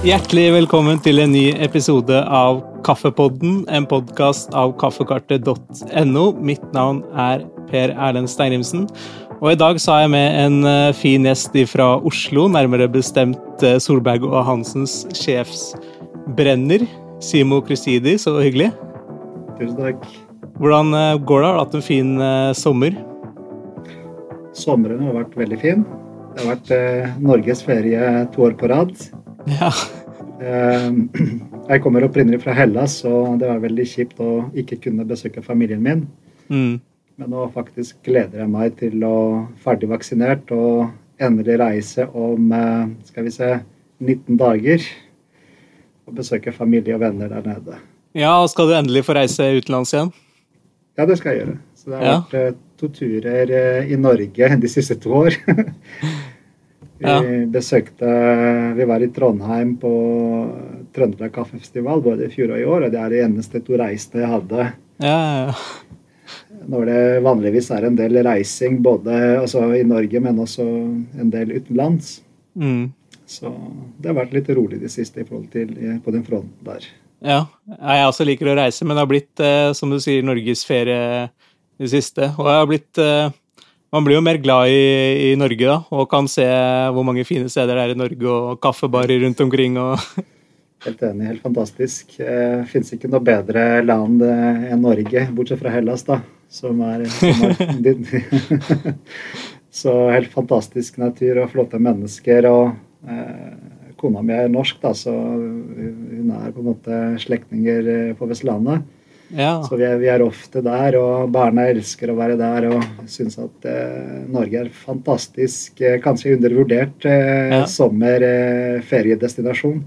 Hjertelig velkommen til en ny episode av Kaffepodden, en podkast av kaffekartet.no. Mitt navn er Per Erlend Steinimsen. Og i dag så har jeg med en eh, fin gjest fra Oslo, nærmere bestemt eh, Solberg og Hansens sjefsbrenner. Simo Kristidi, så hyggelig. Tusen takk. Hvordan eh, går det? Har du hatt en fin sommer? Sommeren har vært veldig fin. Det har vært Norges ferie to år på rad. Ja. Eh, jeg kommer opprinnelig fra Hellas, og det var veldig kjipt å ikke kunne besøke familien min. Mm. Men nå faktisk gleder jeg meg til å ferdig vaksinert og endelig reise om eh, skal vi se, 19 dager. Og besøke familie og venner der nede. Ja, og skal du endelig få reise utenlands igjen? Ja, det skal jeg gjøre. Så det har Ja. vært eh, to turer eh, i Norge de siste to år. vi besøkte Vi var i Trondheim på Trøndelag Kaffefestival både i fjor og i år, og det er det eneste to reisene jeg hadde. Ja, ja, ja. Når det vanligvis er en del reising både altså i Norge, men også en del utenlands. Mm. Så det har vært litt rolig det siste i forhold til eh, på den fronten der. Ja, jeg også liker å reise, men det har blitt, eh, som du sier, Norges ferie det siste. Og jeg har blitt eh, Man blir jo mer glad i, i Norge, da, og kan se hvor mange fine steder det er i Norge, og kaffebarer rundt omkring og Helt enig, helt fantastisk. Eh, Fins ikke noe bedre land eh, enn Norge, bortsett fra Hellas, da. Som er, som er Så helt fantastisk natur og flotte mennesker. Og eh, kona mi er norsk, da, så hun er på en måte slektninger eh, på Vestlandet. Ja. Så vi er, vi er ofte der, og barna elsker å være der og syns at eh, Norge er fantastisk, eh, kanskje undervurdert eh, Ja. sommerferiedestinasjon.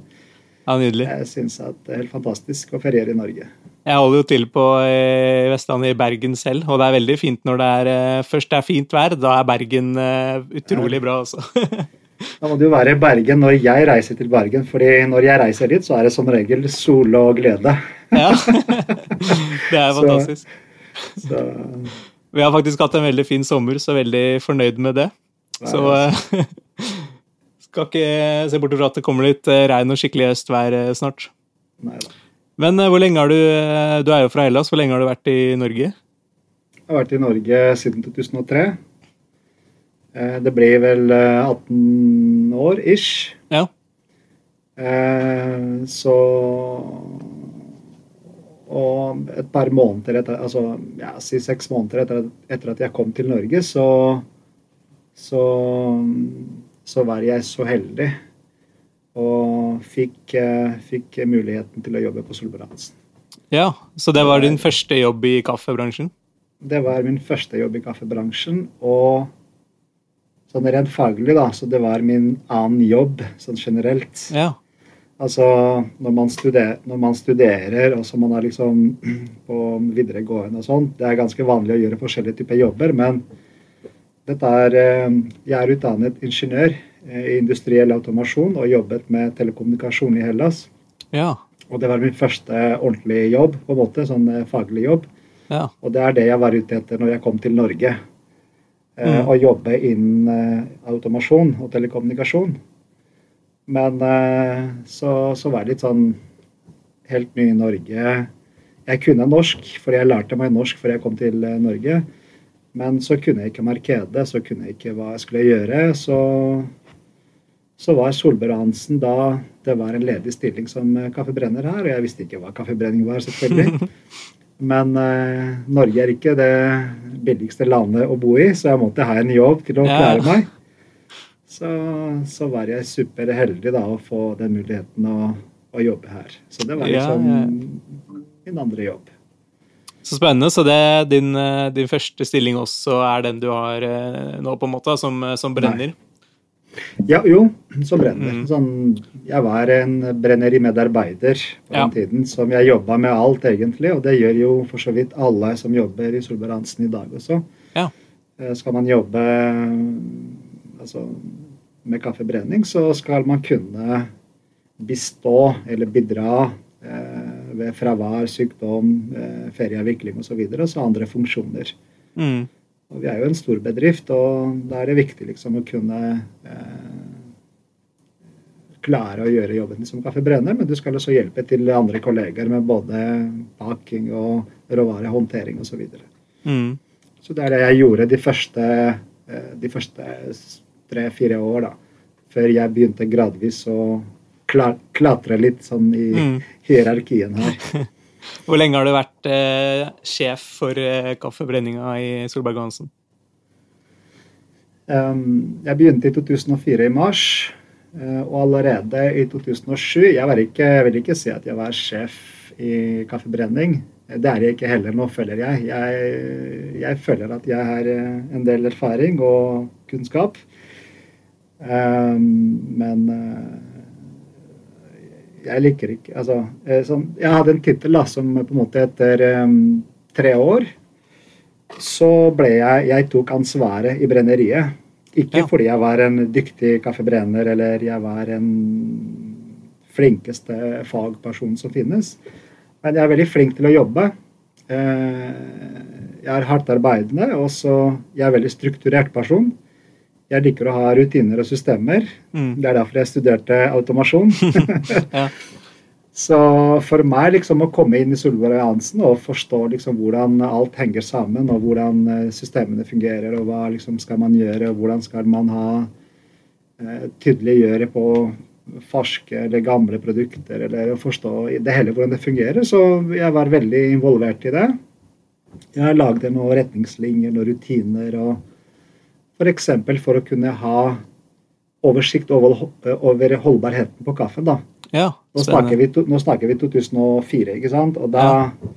ja, nydelig. Jeg syns at det er helt fantastisk å feriere i Norge. Jeg holder jo til på eh, Vestlandet i Bergen selv, og det er veldig fint når det er eh, først det er fint vær. Da er Bergen eh, utrolig bra, altså. Da må jo være Bergen når jeg reiser til Bergen, fordi når jeg reiser dit, så er det som regel sol og glede. ja. Det er fantastisk. Så Vi har faktisk hatt en veldig fin sommer, så veldig fornøyd med det. Så eh, skal ikke se bort fra at det kommer litt eh, regn og skikkelig høstvær eh, snart. nei da. Men eh, hvor lenge har du Du er jo fra Hellas. Hvor lenge har du vært i Norge? Jeg har vært i Norge siden 2003. Eh, Det blir vel eh, 18 år ish. Ja. Eh, Så Og et par måneder etter Altså ja, si seks måneder etter, etter at jeg kom til Norge, så så, så var jeg så heldig og fikk, eh, fikk muligheten til å jobbe på Solbransen. Ja. Så det var din første jobb i kaffebransjen? Det var min første jobb i kaffebransjen. Og sånn rent faglig, da, så det var min annen jobb sånn generelt. Ja. Altså når man, studerer, når man studerer, og så man er liksom på videregående og sånn, det er ganske vanlig å gjøre forskjellige typer jobber, men dette er eh, Jeg er utdannet ingeniør eh, i industriell automasjon og jobbet med telekommunikasjon i Hellas. Ja. Og det var min første ordentlige jobb, på en måte, sånn eh, faglig jobb. Ja. Og det er det jeg var ute etter når jeg kom til Norge. Eh, Mm. Og jobbe innen eh, automasjon og telekommunikasjon. Men eh, så, så var det litt sånn helt ny i Norge. Jeg kunne norsk, for jeg lærte meg norsk før jeg kom til Norge. Men så kunne jeg ikke markedet, så kunne jeg ikke hva jeg skulle gjøre. Så, så var Solberg Hansen da det var en ledig stilling som kaffebrenner her. Og jeg visste ikke hva kaffebrenning var, selvfølgelig. Men eh, Norge er ikke det billigste landet å bo i, så jeg måtte ha en jobb til å Ja. klare meg. Så, så var jeg superheldig da å få den muligheten å, å jobbe her. Så det var liksom ja. min andre jobb. Så spennende. Så det, din, eh, din første stilling også er den du har eh, nå, på en måte, som, eh, som brenner? Ja, jo, som brenner. Mm. Sånn, jeg var en brennerimedarbeider på Ja. den tiden som jeg jobba med alt, egentlig. Og det gjør jo for så vidt alle som jobber i Solberg Hansen i dag også. Ja. Eh, Skal man jobbe altså, med kaffebrenning, så skal man kunne bistå eller bidra eh, ved fravær, sykdom, eh, ferieavvikling osv. Og så andre funksjoner. Mm. Og vi er jo en stor bedrift, og da er det viktig liksom å kunne eh, klare å gjøre jobben din som kaffebrenner, men du skal også hjelpe til andre kolleger med både baking og råvarehåndtering osv. Så, videre. mm. så det er det jeg gjorde de første, eh, de første tre-fire år, da. Før jeg begynte gradvis å klatre litt sånn i mm. hierarkien her. Hvor lenge har du vært eh, sjef for eh, kaffebrenninga i Solberg Hansen? Um, jeg begynte i 2004 i mars, uh, og allerede i 2007 Jeg, ikke, jeg vil ikke si at jeg var sjef i kaffebrenning. Det er jeg ikke heller. Nå føler jeg. Jeg, jeg føler at jeg har eh, en del erfaring og kunnskap. Um, men uh, jeg liker ikke Altså, sånn, jeg hadde en tittel som på en måte etter um, tre år så ble jeg Jeg tok ansvaret i brenneriet. Ikke ja. fordi jeg var en dyktig kaffebrenner eller jeg var en flinkeste fagperson som finnes, men jeg er veldig flink til å jobbe. Eh, jeg er hardt arbeidende, og så jeg er veldig strukturert person. Jeg liker å ha rutiner og systemer. Mm. Det er derfor jeg studerte automasjon. ja. Så for meg liksom å komme inn i Solveig Alliansen og forstå liksom hvordan alt henger sammen, og hvordan eh, systemene fungerer, og hva liksom skal man gjøre, og hvordan skal man ha eh, tydeliggjøre på ferske eller gamle produkter, eller å forstå det hele hvordan det fungerer. Så jeg var veldig involvert i det. Jeg har lagd noen retningslinjer og rutiner, og f.eks. For, for å kunne ha oversikt over, over holdbarheten på kaffen. da ja, nå, snakker vi, nå, snakker vi, 2004, ikke sant? Og da ja.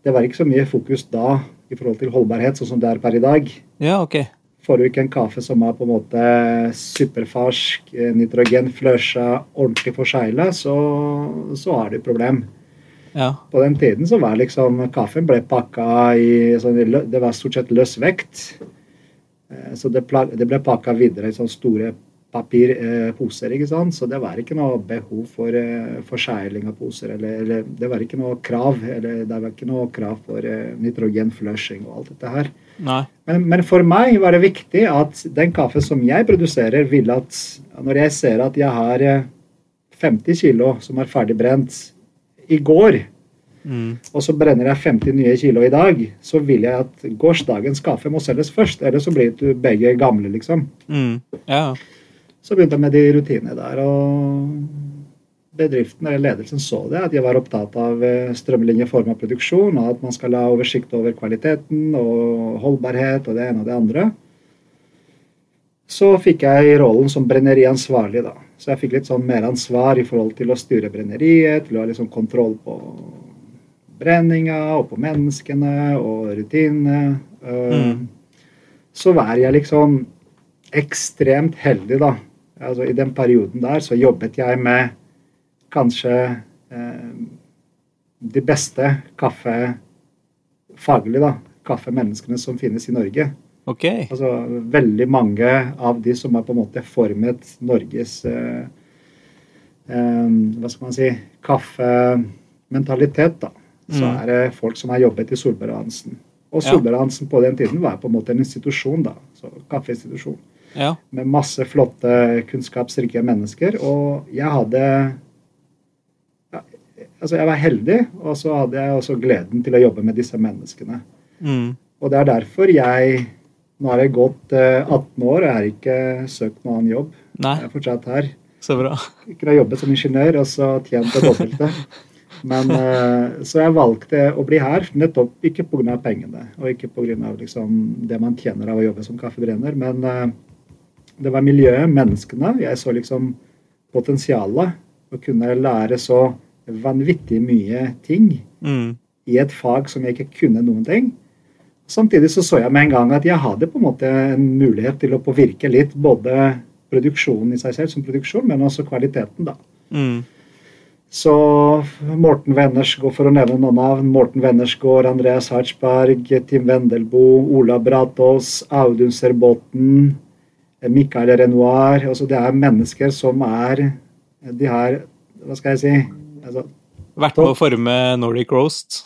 Det var ikke så mye fokus da i forhold til holdbarhet, sånn som det er per i dag. Ja, ok. Får du ikke en kaffe som er på en måte superfersk, nitrogenflusha, ordentlig forsegla, så, så har du et problem. Ja. På den tiden så var liksom kaffen ble pakka i sånn, Det var stort sett løs vekt. Eh, så det, det ble pakka videre i sånne store papirposer. ikke sant? Så det var ikke noe behov for eh, forsegling av poser. Eller, eller, det var ikke noe krav eller det var ikke noe krav for eh, nitrogenflushing og alt dette her. Men, men, for meg var det viktig at den kaffen som jeg produserer, vil at når jeg ser at jeg har 50 eh, kilo som er ferdig brent i går, mm. og så brenner jeg 50 nye kilo i dag, så vil jeg at gårsdagens kaffe må selges først. Ellers så blir du begge gamle, liksom. Mm. Ja. Så begynte jeg med de rutinene der. og Bedriften eller ledelsen så det, at jeg var opptatt av eh, strømlinjeforma produksjon, og at man skal ha oversikt over kvaliteten og holdbarhet og det ene og det andre. Så fikk jeg rollen som brenneriansvarlig. da. Så jeg fikk litt sånn mer ansvar i forhold til å styre brenneriet, til å ha liksom kontroll på brenninga og på menneskene og rutinene. Mm. Så var jeg liksom ekstremt heldig, da altså I den perioden der så jobbet jeg med kanskje eh, de beste kaffefaglig, da, kaffemenneskene som finnes i Norge. Okay. Altså Veldig mange av de som har på en måte formet Norges eh, eh, Hva skal man si kaffementalitet, da. Så mm. er det folk som har jobbet i Solberg Hansen. Og Solberg Hansen på den tiden var på en måte en institusjon, da. Så kaffeinstitusjon ja. med masse flotte, kunnskapsrike mennesker. Og jeg hadde ja, Altså, jeg var heldig, og så hadde jeg også gleden til å jobbe med disse menneskene. Mm. Og det er derfor jeg Nå har jeg gått eh, 18 år, og jeg har ikke søkt noen annen jobb. Nei. Jeg er fortsatt her. Så bra. Ikke har jobbet som ingeniør og så tjent det dobbelte. Men, eh, så jeg valgte å bli her nettopp ikke pga. pengene og ikke pga. Liksom, det man tjener av å jobbe som kaffebrenner, men eh, det var miljøet, menneskene. Jeg så liksom potensialet. Å kunne lære så vanvittig mye ting mm. i et fag som jeg ikke kunne noen ting. Samtidig så så jeg med en gang at jeg hadde på en måte en mulighet til å påvirke litt både produksjonen i seg selv som produksjon, men også kvaliteten, da. Mm. Så Morten Wennersgaard, for å nevne noen navn. Morten Wennersgaard, Andreas Hartsberg, Tim Wendelboe, Ola Bratås, Audun Serbotten, Michael Renoir altså Det er mennesker som er De har Hva skal jeg si altså, Vært med å forme Nordic Roast?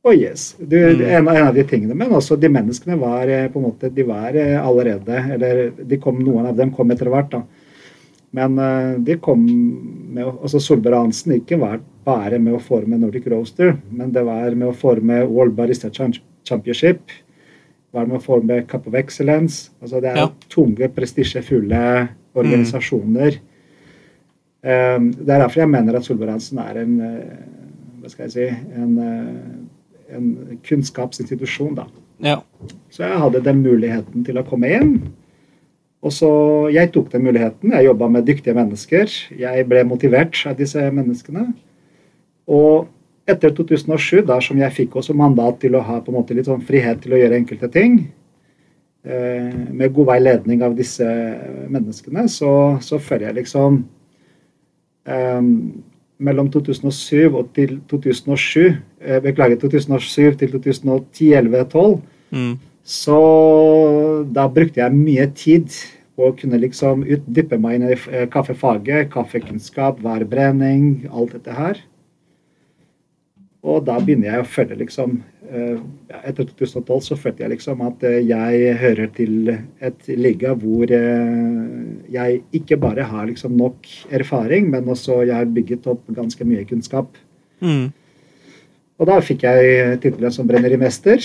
Oh yes. Du, mm. en, en, av de tingene. Men også de menneskene var eh, på en måte, de var eh, allerede Eller de kom, noen av dem kom etter hvert. da. Men uh, det kom med altså Solberg Hansen ikke var bare med å forme Nordic Roaster, men det var med å forme World Barista Championship. Var med å forme Cup of Excellence. Altså det er ja. tunge, prestisjefulle organisasjoner. Mm. Det er derfor jeg mener at Solberg Hansen er en uh, hva skal jeg si, en, en kunnskapsinstitusjon. da. Ja. Så jeg hadde den muligheten til å komme inn. Og så Jeg tok den muligheten. Jeg jobba med dyktige mennesker. Jeg ble motivert av disse menneskene. Og etter 2007, da som jeg fikk også mandat til å ha på en måte litt sånn frihet til å gjøre enkelte ting, eh, med god veiledning av disse menneskene, så, så føler jeg liksom eh, Mellom 2007 og til 2007, eh, beklager, 2007 til 2010, 11, 12, mm. Så da brukte jeg mye tid på å kunne liksom utdyppe meg inn i eh, kaffefaget, kaffekunnskap, værbrenning, alt dette her. Og da begynner jeg å føle liksom eh, Etter 2012 så følte jeg liksom at eh, jeg hører til et liga hvor jeg ikke bare har liksom nok erfaring, men også jeg har bygget opp ganske mye kunnskap. Mm. Og da fikk jeg tittelen som brennerimester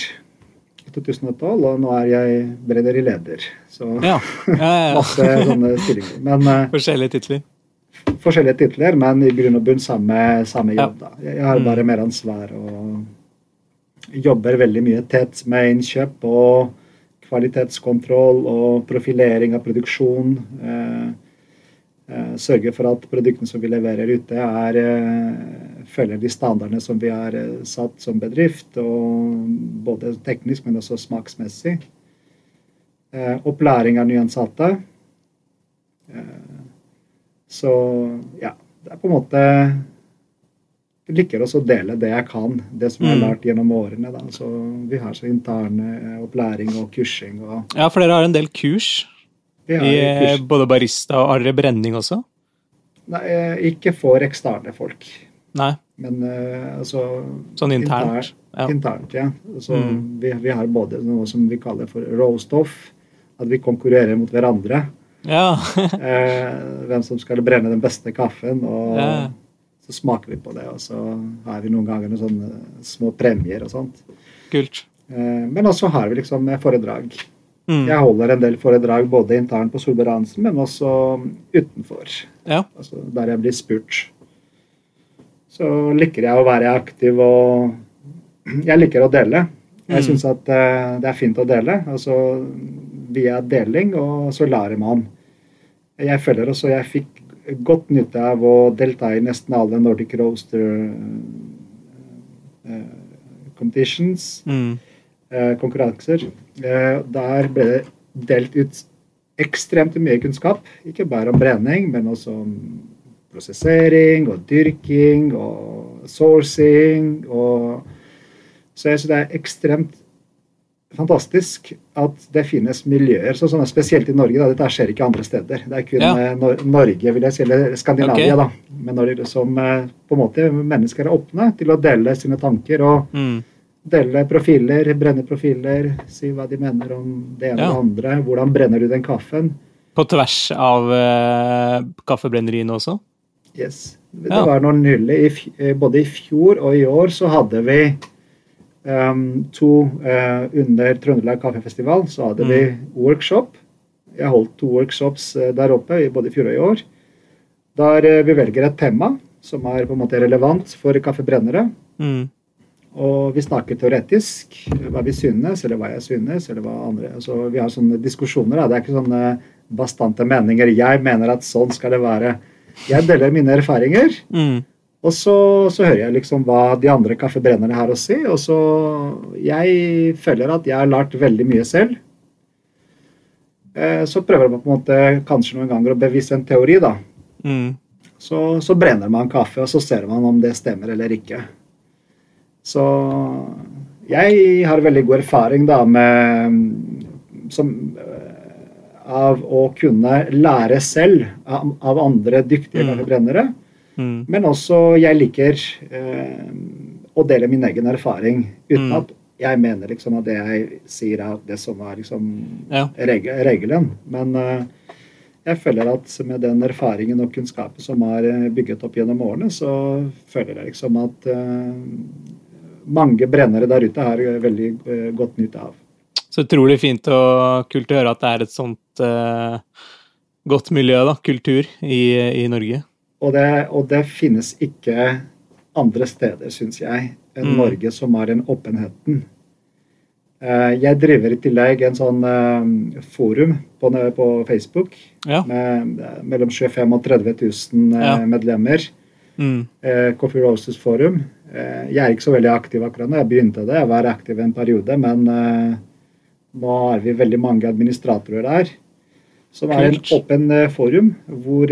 i 2012, og nå er jeg brennerileder. Så ja. Ja, ja, masse sånne stillinger. Men, Forskjellige titler? forskjellige titler, men i grunn og bunn samme, samme jobb. da. Jeg har bare mer ansvar og jobber veldig mye tett med innkjøp og kvalitetskontroll og profilering av produksjon. Eh, eh, sørge for at produktene som vi leverer ute, er, eh, følger de standardene som vi har eh, satt som bedrift. Både teknisk, men også smaksmessig. Eh, opplæring av nyansatte. Eh, så ja, det er på en måte Jeg liker også å dele det jeg kan, det som jeg har mm. lært gjennom årene. Da. Så vi har så interne opplæring og kursing. Og ja, for dere har en del kurs? I kurs. både barista og arre brenning også? Nei, ikke for eksterne folk. Nei. Men uh, altså Sånn internt? Inter, ja. Internt, ja. Så mm. vi, vi, har både noe som vi kaller for roast-off. At vi konkurrerer mot hverandre. Ja. eh, hvem som skal brenne den beste kaffen. og ja. Så smaker vi på det, og så har vi noen ganger noen sånne små premier og sånt. Kult. Eh, men også har vi liksom foredrag. Mm. Jeg holder en del foredrag både internt på Solberg men også utenfor. Ja. Altså der jeg blir spurt. Så liker jeg å være aktiv og Jeg liker å dele. Jeg mm. syns at uh, det er fint å dele. Altså via deling, og så lærer man. Jeg føler også jeg fikk godt nytte av å delta i nesten alle Nordic Roaster uh, competitions, mm. uh, konkurranser. Der ble det delt ut ekstremt mye kunnskap. Ikke bare om brenning, men også om prosessering og dyrking og sourcing. Og så jeg synes det er ekstremt fantastisk at det finnes miljøer, så sånn spesielt i Norge. Da, dette skjer ikke andre steder. Det er kun ja. Eh, Norge, vil jeg si, eller Skandinavia, okay. da, Men Norge, som eh, på en måte mennesker er åpne til å dele sine tanker. og mm. Dele profiler, brenne profiler, si hva de mener om det ene ja. og det andre. Hvordan brenner du den kaffen? På tvers av uh, kaffebrenneriene også? Yes. Det ja. var noe nylig. Både i fjor og i år så hadde vi Um, to uh, Under Trøndelag Kaffefestival så hadde mm. vi workshop. Jeg holdt to workshops uh, der oppe både i fjor og i år. Der vi velger et tema som er på en måte relevant for kaffebrennere. Mm. Og vi snakker teoretisk hva vi synes, eller hva jeg synes. eller hva andre, altså Vi har sånne diskusjoner. Da. Det er ikke sånne bastante meninger. Jeg mener at sånn skal det være. Jeg deler mine erfaringer. Mm. Og så, så, hører jeg liksom hva de andre kaffebrennerne har å si, og så Jeg føler at jeg har lært veldig mye selv. Eh, så prøver man på en måte kanskje noen ganger å bevise en teori, da. Mm. Så, så, brenner man kaffe, og så ser man om det stemmer eller ikke. Så jeg har veldig god erfaring da med som, av å kunne lære selv av, av andre dyktige mm. brennere. Mm. Men også jeg liker eh, å dele min egen erfaring uten mm. at jeg mener liksom at det jeg sier er det som er liksom ja. regelen. Men eh, jeg føler at med den erfaringen og kunnskapen som er eh, bygget opp gjennom årene, så føler jeg liksom at eh, mange brennere der ute har veldig uh, godt nytte av. Så utrolig fint og kult å høre at det er et sånt uh, godt miljø, da, kultur, i, i Norge. Og det, og det, finnes ikke andre steder, syns jeg, enn mm. Norge som har den åpenheten. Eh, jeg driver i tillegg en sånn uh, forum på, på Facebook ja. med mellom 25 og 30 000 uh, ja. medlemmer. Mm. Coffee Roses Forum. jeg er ikke så veldig aktiv akkurat nå. Jeg begynte det, jeg var aktiv en periode, men nå er vi veldig mange administratorer der. Som er en åpen forum hvor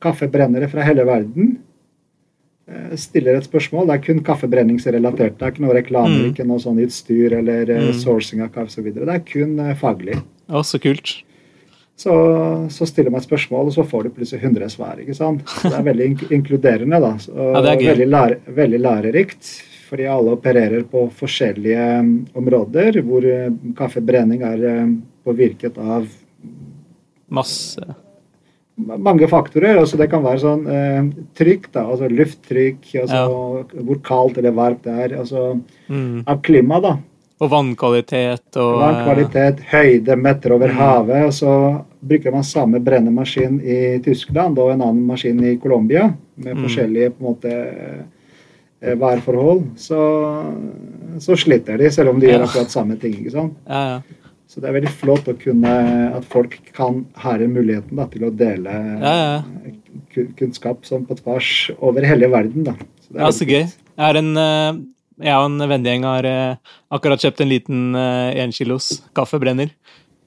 kaffebrennere fra hele verden Eh, stiller et spørsmål. Det er kun kaffebrenningsrelatert. Det er ikke noe reklame, mm. ikke noe sånn utstyr eller eh, mm. sourcing av kaffe osv. Det er kun faglig. Å, så kult. Så, så stiller man et spørsmål, og så får du plutselig 100 svar. ikke sant? Så det er veldig inkluderende. da. Så, ja. Veldig, lære, veldig lærerikt. Fordi alle opererer på forskjellige um, områder hvor uh, kaffebrenning er uh, påvirket av Masse mange faktorer. altså Det kan være sånn eh, trykk, da, altså lufttrykk, altså ja. hvor kaldt eller varmt det er. altså mm. Av klima, da. Og vannkvalitet og Vannkvalitet, høyde, meter over mm. havet. og Så bruker man samme brennemaskin i Tyskland og en annen maskin i Colombia med mm. forskjellige på en måte eh, værforhold. Så, så sliter de, selv om de ja. gjør akkurat samme ting. ikke sant? Ja, ja. Så det er veldig flott å kunne, at folk kan her muligheten da, til å dele ja, ja. kunnskap sånn på tvers over hele verden. Da. Så det er ja, så gøy. Jeg, er en, eh, jeg og en vennegjeng har eh, akkurat kjøpt en liten énkilos eh, kaffebrenner.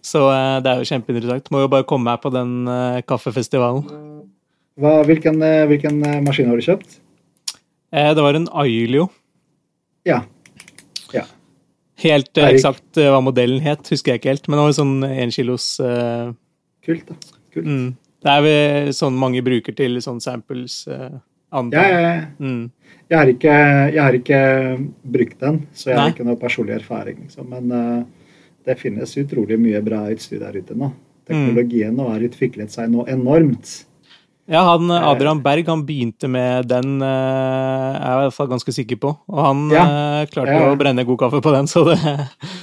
Så det er jo kjempeinteressant. Må jo bare komme meg på den kaffefestivalen. Hva, hvilken, hvilken maskin har du kjøpt? Det var en Ailio. Ja. Helt Erik. eksakt uh, hva modellen het, husker jeg ikke helt, men det var sånn enkilos uh, Kult, da. Kult. Mm, det er vel sånn mange bruker til sånn samples. Uh, ja, ja, ja. Mm. Jeg, har ikke, jeg, har ikke, brukt den, så jeg Nei. har ikke noe personlig erfaring. Liksom. Men uh, det finnes utrolig mye bra utstyr der ute nå. Teknologien nå har utviklet seg nå enormt. Ja, han, eh, Adrian Berg han begynte med den, jeg er jeg i hvert fall ganske sikker på. Og han ja. Eh, klarte ja. å brenne god kaffe på den, så det,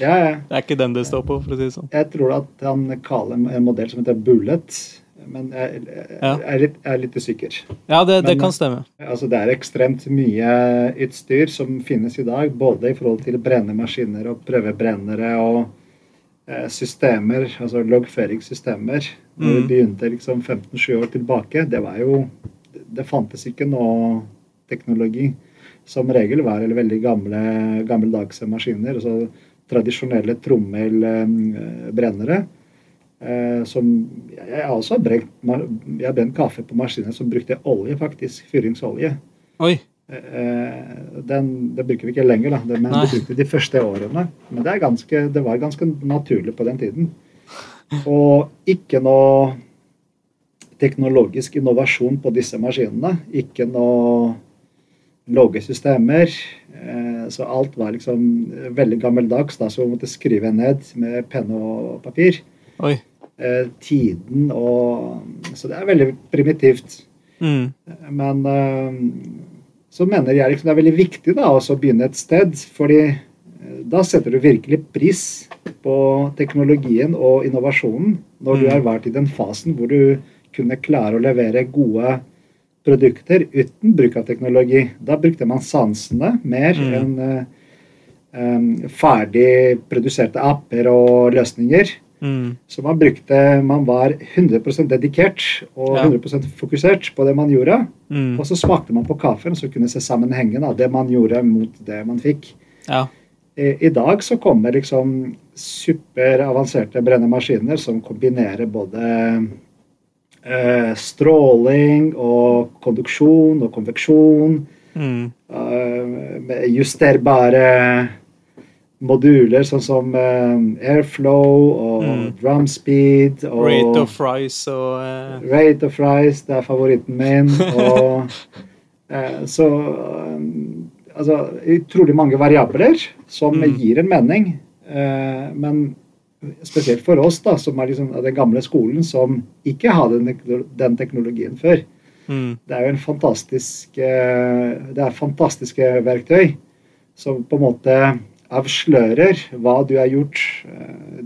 ja, det, er ikke den det står på. for å si det sånn. Jeg tror at han kaller en modell som heter Bullet, men jeg, jeg, er, litt, jeg er litt usikker. Ja, det, det kan stemme. Altså, det er ekstremt mye utstyr som finnes i dag, både i forhold til brennemaskiner og prøvebrennere. og Eh, systemer, altså loggføringssystemer. Mm. Når vi begynte liksom 15-7 år tilbake, det var jo Det fantes ikke noe teknologi. Som regel var det veldig gamle, gammeldagse maskiner. altså Tradisjonelle trommelbrennere. Eh, som Jeg har også brent, jeg brent kaffe på maskiner som brukte olje, faktisk. Fyringsolje. Oi. Eh, den, det bruker vi ikke lenger, da. men Nei. det brukte de første årene. Men det, ganske, det, var ganske naturlig på den tiden. Og ikke noe teknologisk innovasjon på disse maskinene. Ikke noe loggesystemer. Eh, så alt var liksom veldig gammeldags, da, så vi måtte skrive ned med penn og papir. Oi. Eh, tiden og Så det er veldig primitivt. Mm. Men så mener jeg liksom det er veldig viktig da, å begynne et sted. fordi eh, da setter du virkelig pris på teknologien og innovasjonen når du mm. har vært i den fasen hvor du kunne klare å levere gode produkter uten bruk av teknologi. Da brukte man sansene mer mm. enn um, ferdig produserte apper og løsninger. Mm. Så man brukte Man var 100 dedikert og ja. 100% fokusert på det man gjorde. Mm. Og så smakte man på kaffen, så kunne se sammenhengen av det man gjorde, mot det man fikk. Ja. I, I, dag så kommer liksom superavanserte brennemaskiner som kombinerer både eh, stråling og konduksjon og konveksjon. Mm. Eh, justerbare moduler sånn som uh, airflow og mm. drum speed og Rate of fries og uh... Rate of fries, det er favoritten min. og uh, så Altså utrolig mange variabler som mm. gir en mening. men spesielt for oss da, som er liksom den gamle skolen, som ikke hadde den teknologien før. Mm. Det er jo en fantastisk Det er fantastiske verktøy som på en måte avslører hva du har gjort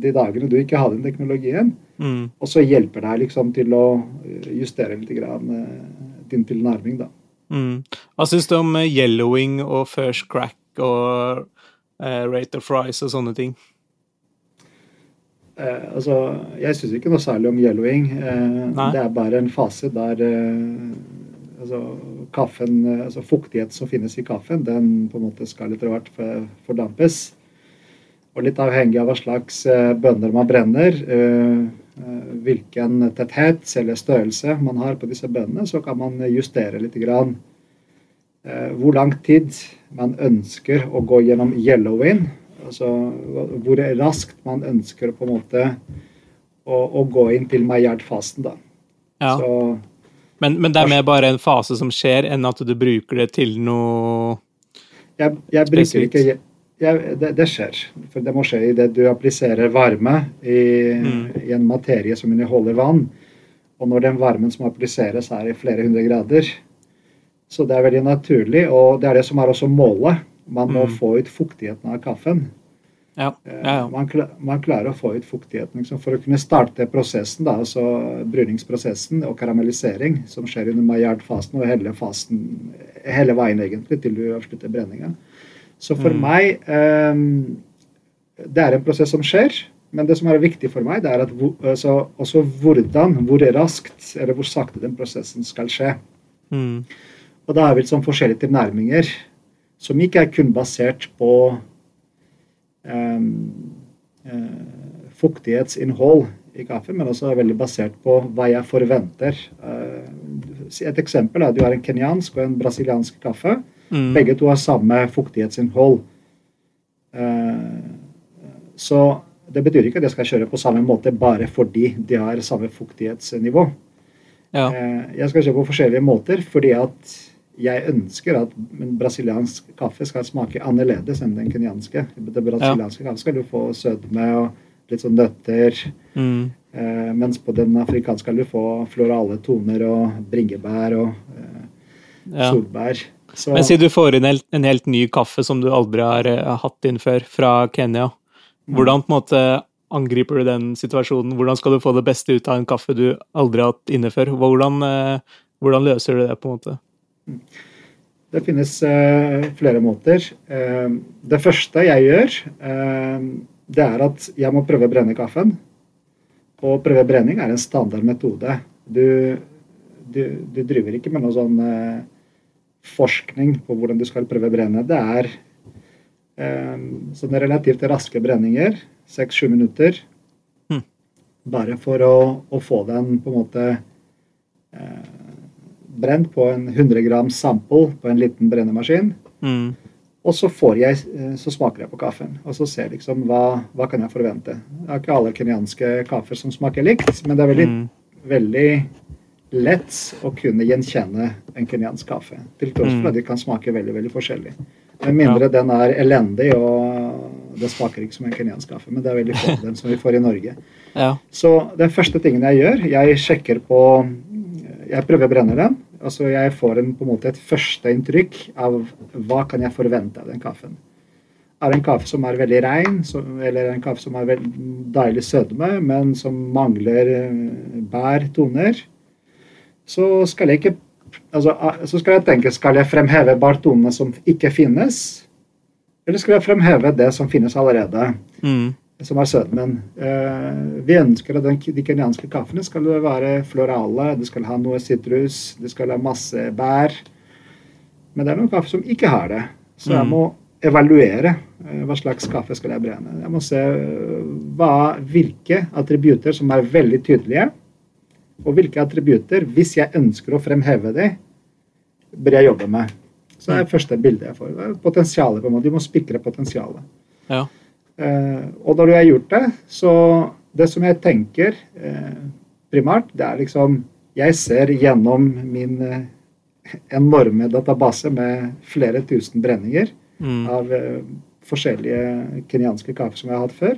de dagene du ikke hadde den teknologien. Mm. Og så hjelper deg liksom til å justere litt grann, din tilnærming, da. Mm. Hva syns du om yellowing og first crack og uh, rate of fries og sånne ting? Eh, altså, jeg syns ikke noe særlig om yellowing. Eh, det er bare en fase der eh, altså, kaffen, eh, altså fuktighet som finnes i kaffen, den på en måte skal etter hvert fordampes. Og litt avhengig av hva slags eh, bønner man brenner, hvilken tetthet eller størrelse man har på disse bønnene, så kan man justere litt grann hvor lang tid man ønsker å gå gjennom yellowing Altså hvor raskt man ønsker på en måte å, å gå inn til Maillard-fasen, da. Ja. Så, men, men, det er mer bare en fase som skjer, enn at du bruker det til noe jeg, jeg bruker ikke jeg, det, det, skjer. For det må skje idet du appliserer varme i, mm. i, en materie som inneholder vann. Og når den varmen som appliseres, er i flere hundre grader. Så det er veldig naturlig, og det er det som er også målet man må mm. få ut fuktigheten av kaffen. Ja. Ja, ja. Eh, man, man, klarer å få ut fuktigheten liksom, for å kunne starte prosessen, da, altså bryningsprosessen og karamellisering, som skjer under Maillard-fasen og hele, fasen, hele veien egentlig til du avslutter brenninga. Så for mm. meg um, Det er en prosess som skjer. Men det som er viktig for meg, det er at, altså, også hvordan, hvor raskt eller hvor sakte den prosessen skal skje. Mm. Og da er vi sånn forskjellige tilnærminger som ikke er kun basert på fuktighetsinnhold i kaffe, men også er veldig basert på hva jeg forventer. Uh, et eksempel er at du har en kenyansk og en brasiliansk kaffe. Mm. Begge to har samme fuktighetsinnhold. Uh, så det betyr ikke at jeg skal kjøre på samme måte bare fordi de har samme fuktighetsnivå. Ja. Jeg skal kjøre på forskjellige måter fordi at jeg ønsker at en brasiliansk kaffe skal smake annerledes enn den kenyanske. Det brasilianske ja. kaffe skal du få sødme og litt sånn nøtter. Mm. Eh, mens på den afrikanske skal du få florale toner og bringebær og eh, ja. solbær. Så, Men si du får inn en helt ny kaffe som du aldri har uh, hatt inn før, fra Kenya. Mm. Hvordan på en måte angriper du den situasjonen? Hvordan skal du få det beste ut av en kaffe du aldri har hatt inne før? Hvordan, uh, hvordan løser du det, på en måte? Det finnes uh, flere måter. Uh, det første jeg gjør, uh, det er at jeg må prøve å brenne kaffen. Og prøve brenning er en standardmetode. Du, du, du driver ikke med noe sånn forskning på hvordan du skal prøve å brenne. Det er sånne relativt raske brenninger. Seks-sju minutter. Mm. Bare for å, å, få den på en måte brent på en 100 gram sample på en liten brennemaskin. Mm. Og så, jeg, eh, så, smaker jeg på kaffen, og så ser liksom hva, hva kan jeg forvente. Det er ikke alle kenyanske kaffer som smaker likt, men det er veldig, mm. veldig lett å kunne gjenkjenne en kenyansk kaffe. Til tross for mm. at de kan smake veldig veldig forskjellig. Med mindre ja. den er elendig og det smaker ikke som en kenyansk kaffe. Men det er veldig få av dem som vi får i Norge. Ja. Så den første tingen jeg gjør, jeg sjekker på jeg prøver å brenne den. Altså Jeg får en, på en måte et førsteinntrykk av hva kan jeg forvente av den kaffen. Er det en kaffe som er veldig rein, eller en kaffe som er deilig sødme, men som mangler bærtoner, bær, toner, så skal jeg ikke altså, så skal jeg tenke skal jeg fremheve bartonene som ikke finnes, eller skal jeg fremheve det som finnes allerede? Mm som er sødmen. Eh, vi ønsker at de kenyanske kaffene skal være florale, det skal ha noe sitrus, det skal ha masse bær. Men det er noen kaffe som ikke har det. Så jeg mm. må evaluere eh, hva slags kaffe skal jeg brenne. Jeg må se eh, hva, hvilke attributter som er veldig tydelige, og hvilke attributter, hvis jeg ønsker å fremheve dem, bør jeg jobbe med. Så det er det mm. første bildet jeg får. Potensialet, på en måte. Du må spikre potensialet. Ja. Eh, og når du har gjort det, så Det som jeg tenker eh, primært, det er liksom Jeg ser gjennom min eh, enorme database med flere tusen brenninger mm. av forskjellige kenyanske kaffer som jeg har hatt før.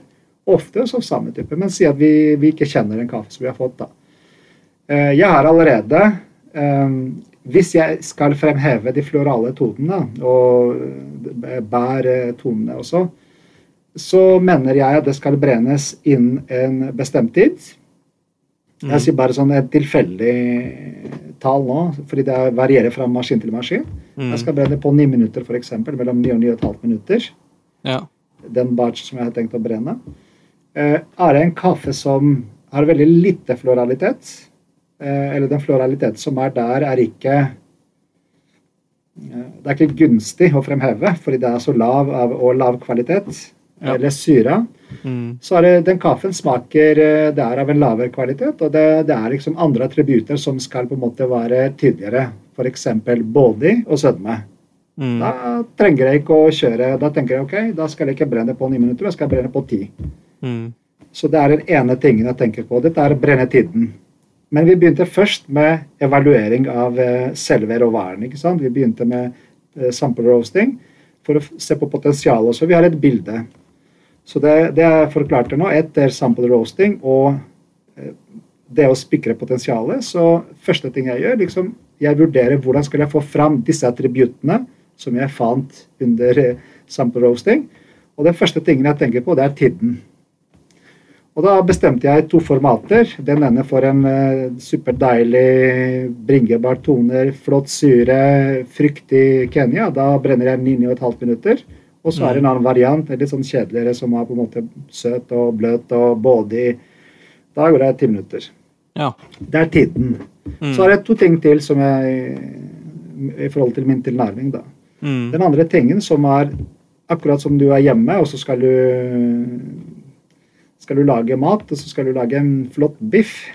ofte som samme type, men si at vi, vi ikke kjenner en kaffe som vi har fått. da. Eh, jeg har allerede Hvis jeg skal fremheve de florale tonene, og bærtonene også, så mener jeg at det skal brennes innen en bestemt tid. Jeg mm. sier bare sånn et tilfeldig tall nå, fordi det varierer fra maskin til maskin. Mm. Jeg skal brenne på ni minutter, f.eks. Mellom ni og ni og et halvt minutter. Ja. Den batch som jeg har tenkt å brenne. Eh, er det en kaffe som har veldig lite floralitet, eh, eller den floraliteten som er der, er ikke eh, det er ikke gunstig å fremheve, fordi det er så lav av, og lav kvalitet, ja. eller syre. Mm. Så det, den kaffen smaker det er av en lavere kvalitet, og det, det, er liksom andre attributer som skal på en måte være tydeligere. F.eks. body og sødme. Mm. Da trenger jeg ikke å kjøre. Da tenker jeg ok, da skal jeg ikke brenne på ni minutter, jeg skal brenne på ti. Mm. Så det er den ene tingen jeg tenker på. Dette er brennetiden. Men vi begynte først med evaluering av eh, selve råvaren. ikke sant? Vi begynte med eh, sample roasting for å se på potensialet. Så vi har et bilde. Så det, det jeg forklarte nå, etter sample roasting og eh, det å spikre potensialet, så første ting jeg gjør, liksom, jeg vurderer hvordan skal jeg få fram disse attributtene som jeg fant under sample roasting. Og den første tingen jeg tenker på, det er tiden. Og da bestemte jeg to formater. Den ene for en uh, superdeilig bringebær toner, flott syre, fryktig Kenya. Da brenner jeg 9,5 minutter. Og så er det en annen variant, litt sånn kjedeligere, som er på en måte søt og bløt og både, Da går det ti minutter. Ja. Det er tiden. Mm. Så er det to ting til som jeg i forhold til min tilnærming, da. Mm. Den andre tingen som er akkurat som du er hjemme, og så skal du skal du lage mat, og så skal du lage en flott biff,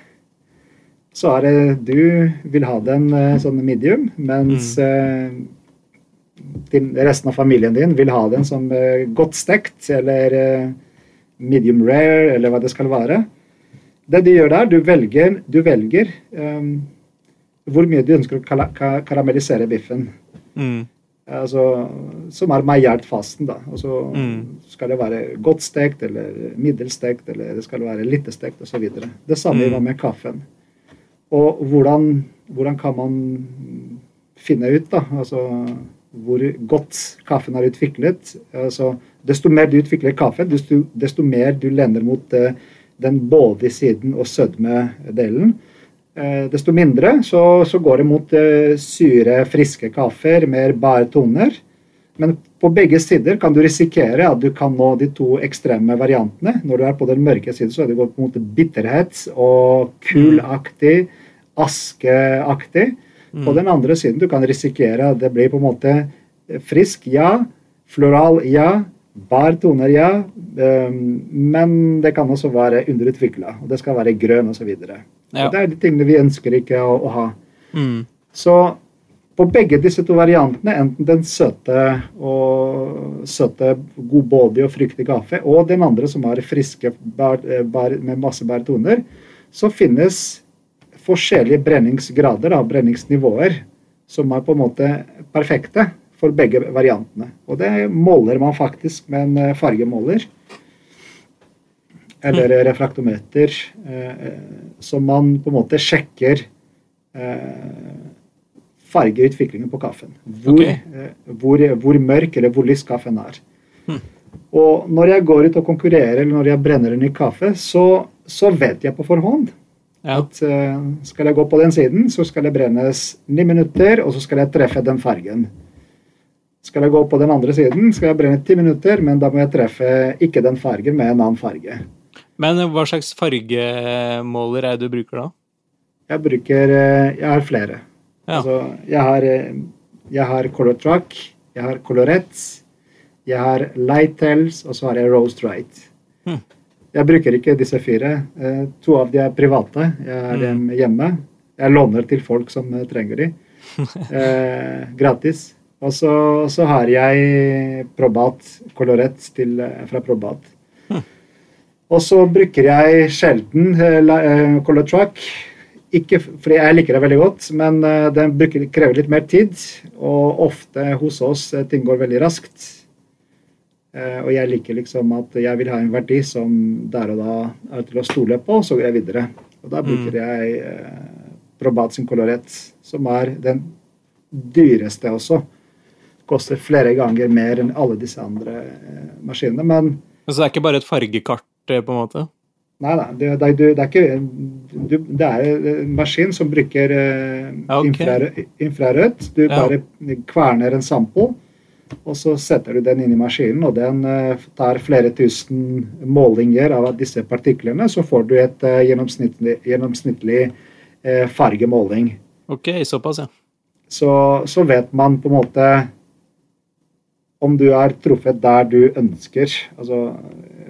så er det du vil ha den eh, sånn medium, mens mm. Uh, resten av familien din vil ha den som uh, godt stekt eller uh, medium rare, eller hva det skal være. Det du gjør der, du velger, du velger um, hvor mye du ønsker å karamellisere biffen. Mm altså, som er maillard fasten. da. Altså, mm. Skal det være godt stekt eller middelstekt eller det skal være litt stekt osv. Det samme mm. med kaffen. Og hvordan, hvordan, kan man finne ut da, altså, hvor godt kaffen er utviklet? Altså, desto mer du utvikler kaffe, desto, desto mer du lener mot uh, den både siden og sødme-delen. Eh, desto mindre så, så, går det mot uh, syre, friske kaffer, mer bare toner. Men på begge sider kan du risikere at du kan nå de to ekstreme variantene. Når du er på den mørke siden, så er det gått mot bitterhet og kulaktig, askeaktig. Mm. På den andre siden du kan risikere at det blir på en måte frisk, ja. Floral, ja. Bar toner, ja. Um, men det kan også være underutvikla. Og det skal være grønn osv. Ja. Og det er de tingene vi ønsker ikke å, å ha. Mm. Så på begge disse to variantene, enten den søte og søte god body og fryktig kaffe, og den andre som har friske bar, bær, med masse bærtoner, så finnes forskjellige brenningsgrader, da, brenningsnivåer, som er på en måte perfekte for begge variantene. Og det måler man faktisk med en eh, fargemåler eller mm. refraktometer, eh, som man på en måte sjekker eh, fargeutviklingen på kaffen. Hvor, okay. eh, hvor, hvor, mørk eller hvor lys kaffen er. Mm. Og når jeg går ut og konkurrerer, eller når jeg brenner en ny kaffe, så, så vet jeg på forhånd ja. at uh, skal jeg gå på den siden, så skal det brennes ni minutter, og så skal jeg treffe den fargen. Skal jeg gå på den andre siden, skal jeg brenne ti minutter, men da må jeg treffe ikke den fargen, med en annen farge. Men hva slags fargemåler er det du bruker da? Jeg bruker eh, Jeg har flere. Ja. Altså, jeg har, eh, jeg har Color track, jeg har Colorette, jeg har Lighttels, og så har jeg Rose Right. Hm. Jeg bruker ikke disse fire. Eh, to av de er private. Jeg har hm. dem hjemme. Jeg låner til folk som trenger de. eh, gratis. Og så, så, har jeg Probat Colorette fra Probat. Og så bruker jeg sjelden uh, Color Track. Ikke fordi jeg liker det veldig godt, men den bruker, krever litt mer tid. Og ofte hos oss ting går veldig raskt. Eh, og jeg liker liksom at jeg vil ha en verdi som der og da er til å stole på, og så går jeg videre. Og da bruker jeg eh, Probat sin kolorett, som er den dyreste også. Koster flere ganger mer enn alle disse andre eh, maskinene. Men Så det er ikke bare et fargekart, eh, på en måte? Nei, nei. Det, det, det, er ikke du, Det er en maskin som bruker eh, okay. infrarødt. Du Ja. bare kverner en sample, og så setter du den inn i maskinen, og den eh, tar flere tusen målinger av disse partiklene, så får du et eh, gjennomsnittlig, gjennomsnittlig eh, fargemåling. Ok, såpass, ja. Så, så vet man på en måte om du er truffet der du ønsker, altså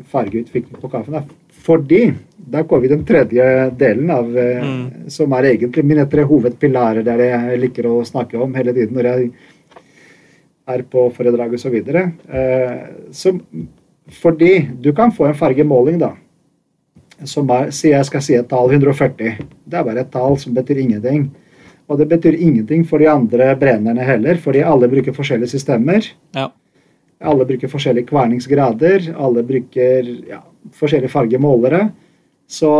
fargeutvikling på kaffen. da. Fordi da går vi den tredje delen av Mm. som er egentlig mine tre hovedpilarer der jeg liker å snakke om hele tiden når jeg er på foredrag osv. Så så, fordi du kan få en fargemåling, da. Som er, si jeg skal si et tall 140. Det er bare et tall som betyr ingenting. Og det betyr ingenting for de andre brennerne heller, fordi alle bruker forskjellige systemer. Ja. Alle bruker forskjellige kverningsgrader, alle bruker ja, forskjellige fargemålere. Så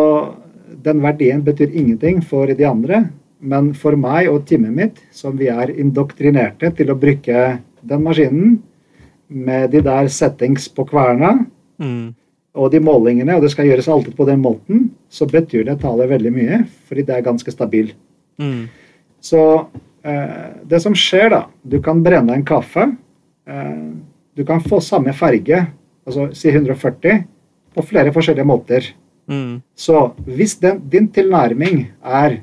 den verdien betyr ingenting for de andre. Men for meg og teamet mitt, som vi er indoktrinerte til å bruke den maskinen, med de der settings på kverna Mm. og de målingene, og det skal gjøres alltid på den måten, så betyr det tallet veldig mye, fordi det er ganske stabil. Mm. Så eh, det som skjer, da Du kan brenne en kaffe. Eh, du kan få samme farge, altså si 140, på flere forskjellige måter. Mm. Så hvis den, din tilnærming er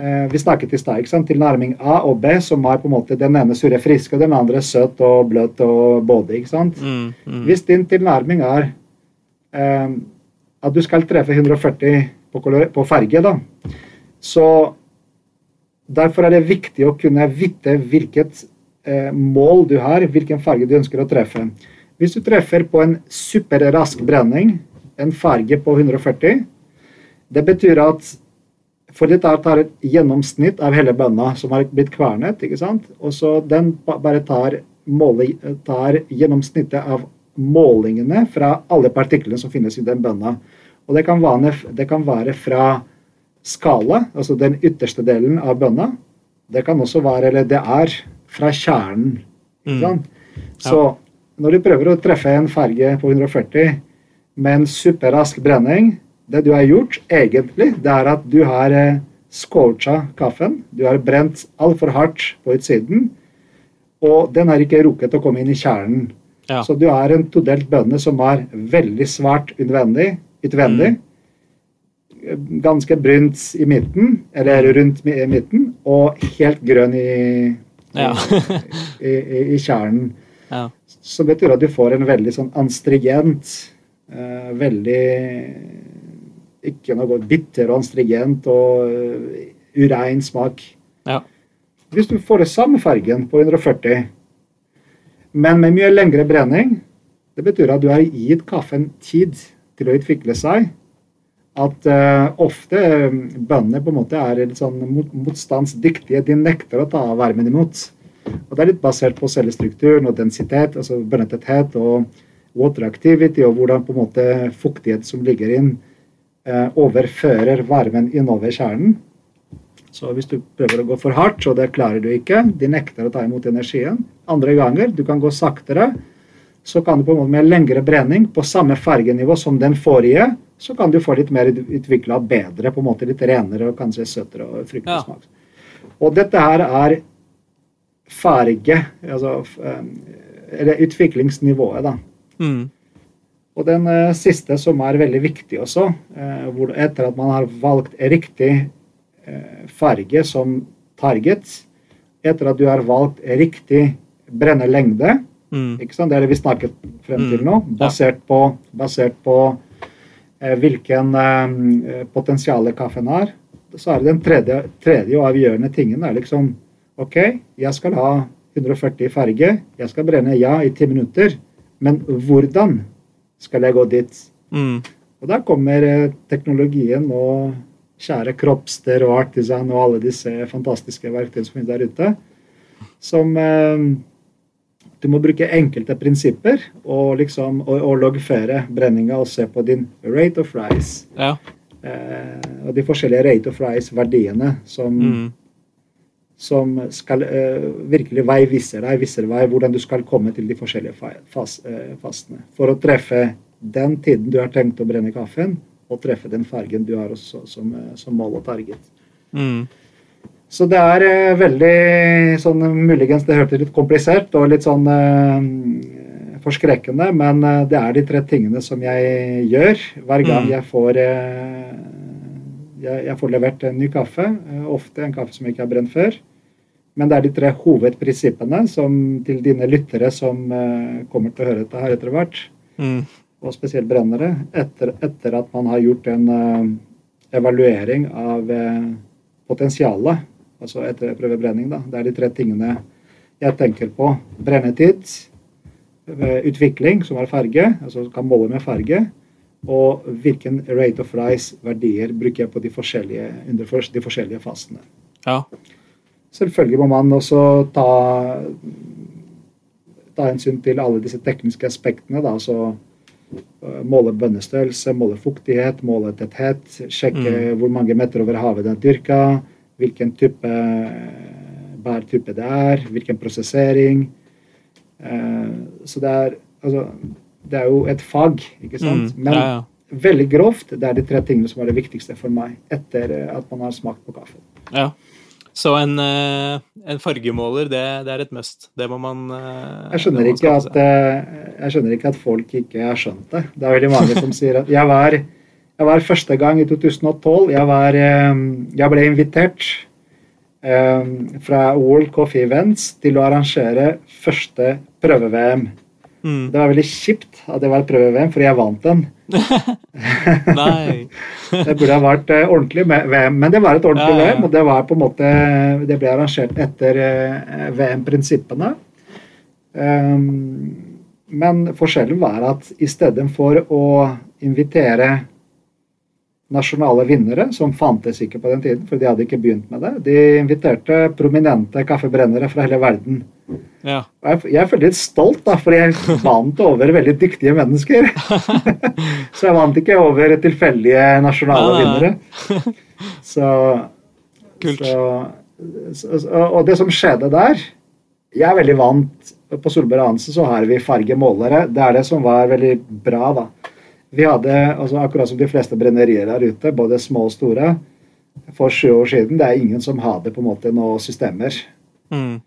Vi snakket i stad. Tilnærming A og B, som er på en måte den ene surre friske, og den andre søt og bløt og både, ikke sant? Mm. Mm. Hvis din tilnærming er eh, at du skal treffe 140 på, på farge, da, så derfor er det viktig å kunne vite hvilket eh, mål du har, hvilken farge du ønsker å treffe. Hvis du treffer på en superrask brenning, en farge på 140, det betyr at for dette tar et gjennomsnitt av hele bønna som har blitt kvernet, ikke sant? og så den bare tar, måle, tar gjennomsnittet av målingene fra alle partiklene som finnes i den bønna. Og det kan være, det kan være fra skala, altså den ytterste delen av bønna. Det kan også være, eller det er, fra kjernen. Ikke Mm. sant? Så når du prøver å treffe en farge på 140 med en superrask brenning, det du har gjort egentlig, det er at du har eh, scorcha kaffen. Du har brent altfor hardt på utsiden, og den har ikke rukket å komme inn i kjernen. Ja. Så du har en todelt bønne som er veldig svart utvendig, utvendig ganske brunt i midten, eller rundt i midten, og helt grønn i, Ja. i, i, i kjernen. ja. Så betyr at du får en veldig sånn anstrigent, uh, veldig Ikke noe bitter og anstrigent og uh, urein smak. Ja. Hvis du får det samme fargen på 140, men med mye lengre brenning, det betyr at du har gitt kaffen tid til å utvikle seg. At uh, ofte eh, bøndene på en måte er litt sånn mot, motstandsdyktige. De nekter å ta varmen imot. Og det er litt basert på cellestrukturen og densitet, altså bønnetetthet og water activity, og hvordan på en måte fuktighet som ligger inn, overfører varmen innover kjernen. Så hvis du prøver å gå for hardt, og det klarer du ikke, de nekter å ta imot energien. Andre ganger, du kan gå saktere, så kan du på en måte med lengre brenning på samme fargenivå som den forrige, så kan du få litt mer utvikla bedre, på en måte litt renere og kanskje søtere og Ja. smak. Og dette her er farge, altså eh, eller utviklingsnivået, da. Mm. Og den eh, siste som er veldig viktig også, eh, hvor etter at man har valgt riktig eh, farge som target, etter at du har valgt riktig brennelengde, Mm. ikke sant? det er det vi snakket frem til Mm, nå, basert på, basert på eh, hvilken potensial kaffen har, så er det den tredje, tredje og avgjørende tingen er liksom OK, jeg skal ha 140 farge, jeg skal brenne ja i ti minutter, men hvordan skal jeg gå dit? Mm. Og da kommer eh, teknologien og kjære Kroppster og Artisan og alle disse fantastiske verktøyene som finnes der ute, som eh, Du må bruke enkelte prinsipper og, liksom, og, og loggføre brenninga og se på din rate of rise. Ja. Eh, og de forskjellige rate of rise-verdiene som, Mm. Som skal uh, virkelig vei viser deg viser vei hvordan du skal komme til de forskjellige fas, uh, fastene. For å treffe den tiden du har tenkt å brenne kaffen, og treffe den fargen du har også som, eh, som mål og target. Mm. Så det er uh, veldig sånn Muligens det hørtes litt komplisert og litt sånn forskrekkende, men det er de tre tingene som jeg gjør hver gang Mm. jeg får jeg, jeg får levert en ny kaffe. ofte en kaffe som ikke har brent før. Men det er de tre hovedprinsippene som til dine lyttere som eh, kommer til å høre dette her etter hvert, Mm. og spesielt brennere, etter, etter at man har gjort en eh, evaluering av eh, potensialet, altså etter prøvebrenning, da. Det er de tre tingene jeg tenker på. Brennetid, utvikling, som er farge, altså kan måle med farge, og hvilken rate of rise-verdier bruker jeg på de forskjellige, under de forskjellige fasene. Ja. Selvfølgelig må man også ta, ta hensyn til alle disse tekniske aspektene. Da, altså øh, måle bønnestørrelse, måle fuktighet, måle tetthet, sjekke hvor mange meter over havet den dyrka, hvilken type bærtype det er, hvilken prosessering. Eh, så det er, altså, det er jo et fag, ikke sant? Mm. Men ja, ja. veldig grovt, det er de tre tingene som er det viktigste for meg etter eh, at man har smakt på kaffe. ja. Så en, eh, en fargemåler, det, det er et must. Det må man eh, Jeg skjønner, man ikke at, eh, jeg skjønner ikke at folk ikke har skjønt det. Det er veldig mange som sier at Jeg var, jeg var første gang i 2012 Jeg, var, jeg ble invitert um, fra World Coffee Events til å arrangere første prøve-VM. Mm. Det var veldig kjipt at det var et prøve-VM, for jeg vant den. Nei. Det burde ha vært eh, ordentlig VM, men det var et ordentlig Ja, ja. VM, og det var på en måte Det ble arrangert etter eh, VM-prinsippene. Um, men forskjellen var at i stedet for å invitere nasjonale vinnere, som fantes ikke på den tiden, for de hadde ikke begynt med det, de inviterte prominente kaffebrennere fra hele verden. Ja. Jeg, jeg følte litt stolt, da, for jeg vant over veldig dyktige mennesker. så jeg vant ikke over tilfeldige nasjonale vinnere. Så, Kult. Så, og det som skjedde der Jeg er veldig vant På Solberg Hansen så har vi fargemålere. Det er det som var veldig bra, da. Vi hadde, altså akkurat som de fleste brennerier der ute, både små og store, for sju år siden, det er ingen som hadde på en måte noen systemer. Mm.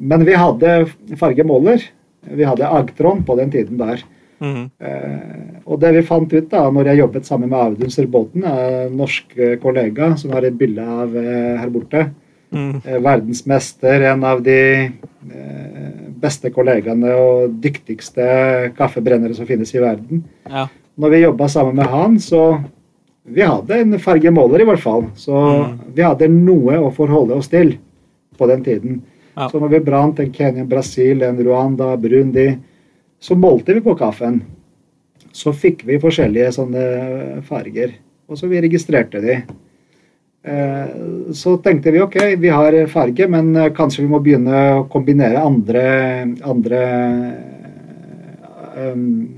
Men vi hadde fargemåler. Vi hadde Agtron på den tiden der. Mm. Eh, og det vi fant ut da, når jeg jobbet sammen med Audun Serbotn, en norsk eh, kollega som har et bilde av eh, her borte, Mm. eh, verdensmester, en av de eh, beste kollegaene og dyktigste kaffebrennere som finnes i verden. Ja. Når vi jobba sammen med han, så Vi hadde en fargemåler, i hvert fall. Så Mm. vi hadde noe å forholde oss til på den tiden. Ja. Så når vi brant en Kenya, Brasil, en Rwanda, Brundi, så målte vi på kaffen. Så fikk vi forskjellige sånne farger, og så vi registrerte de. Eh, Så tenkte vi ok, vi har farge, men eh, kanskje vi må begynne å kombinere andre, andre eh, um,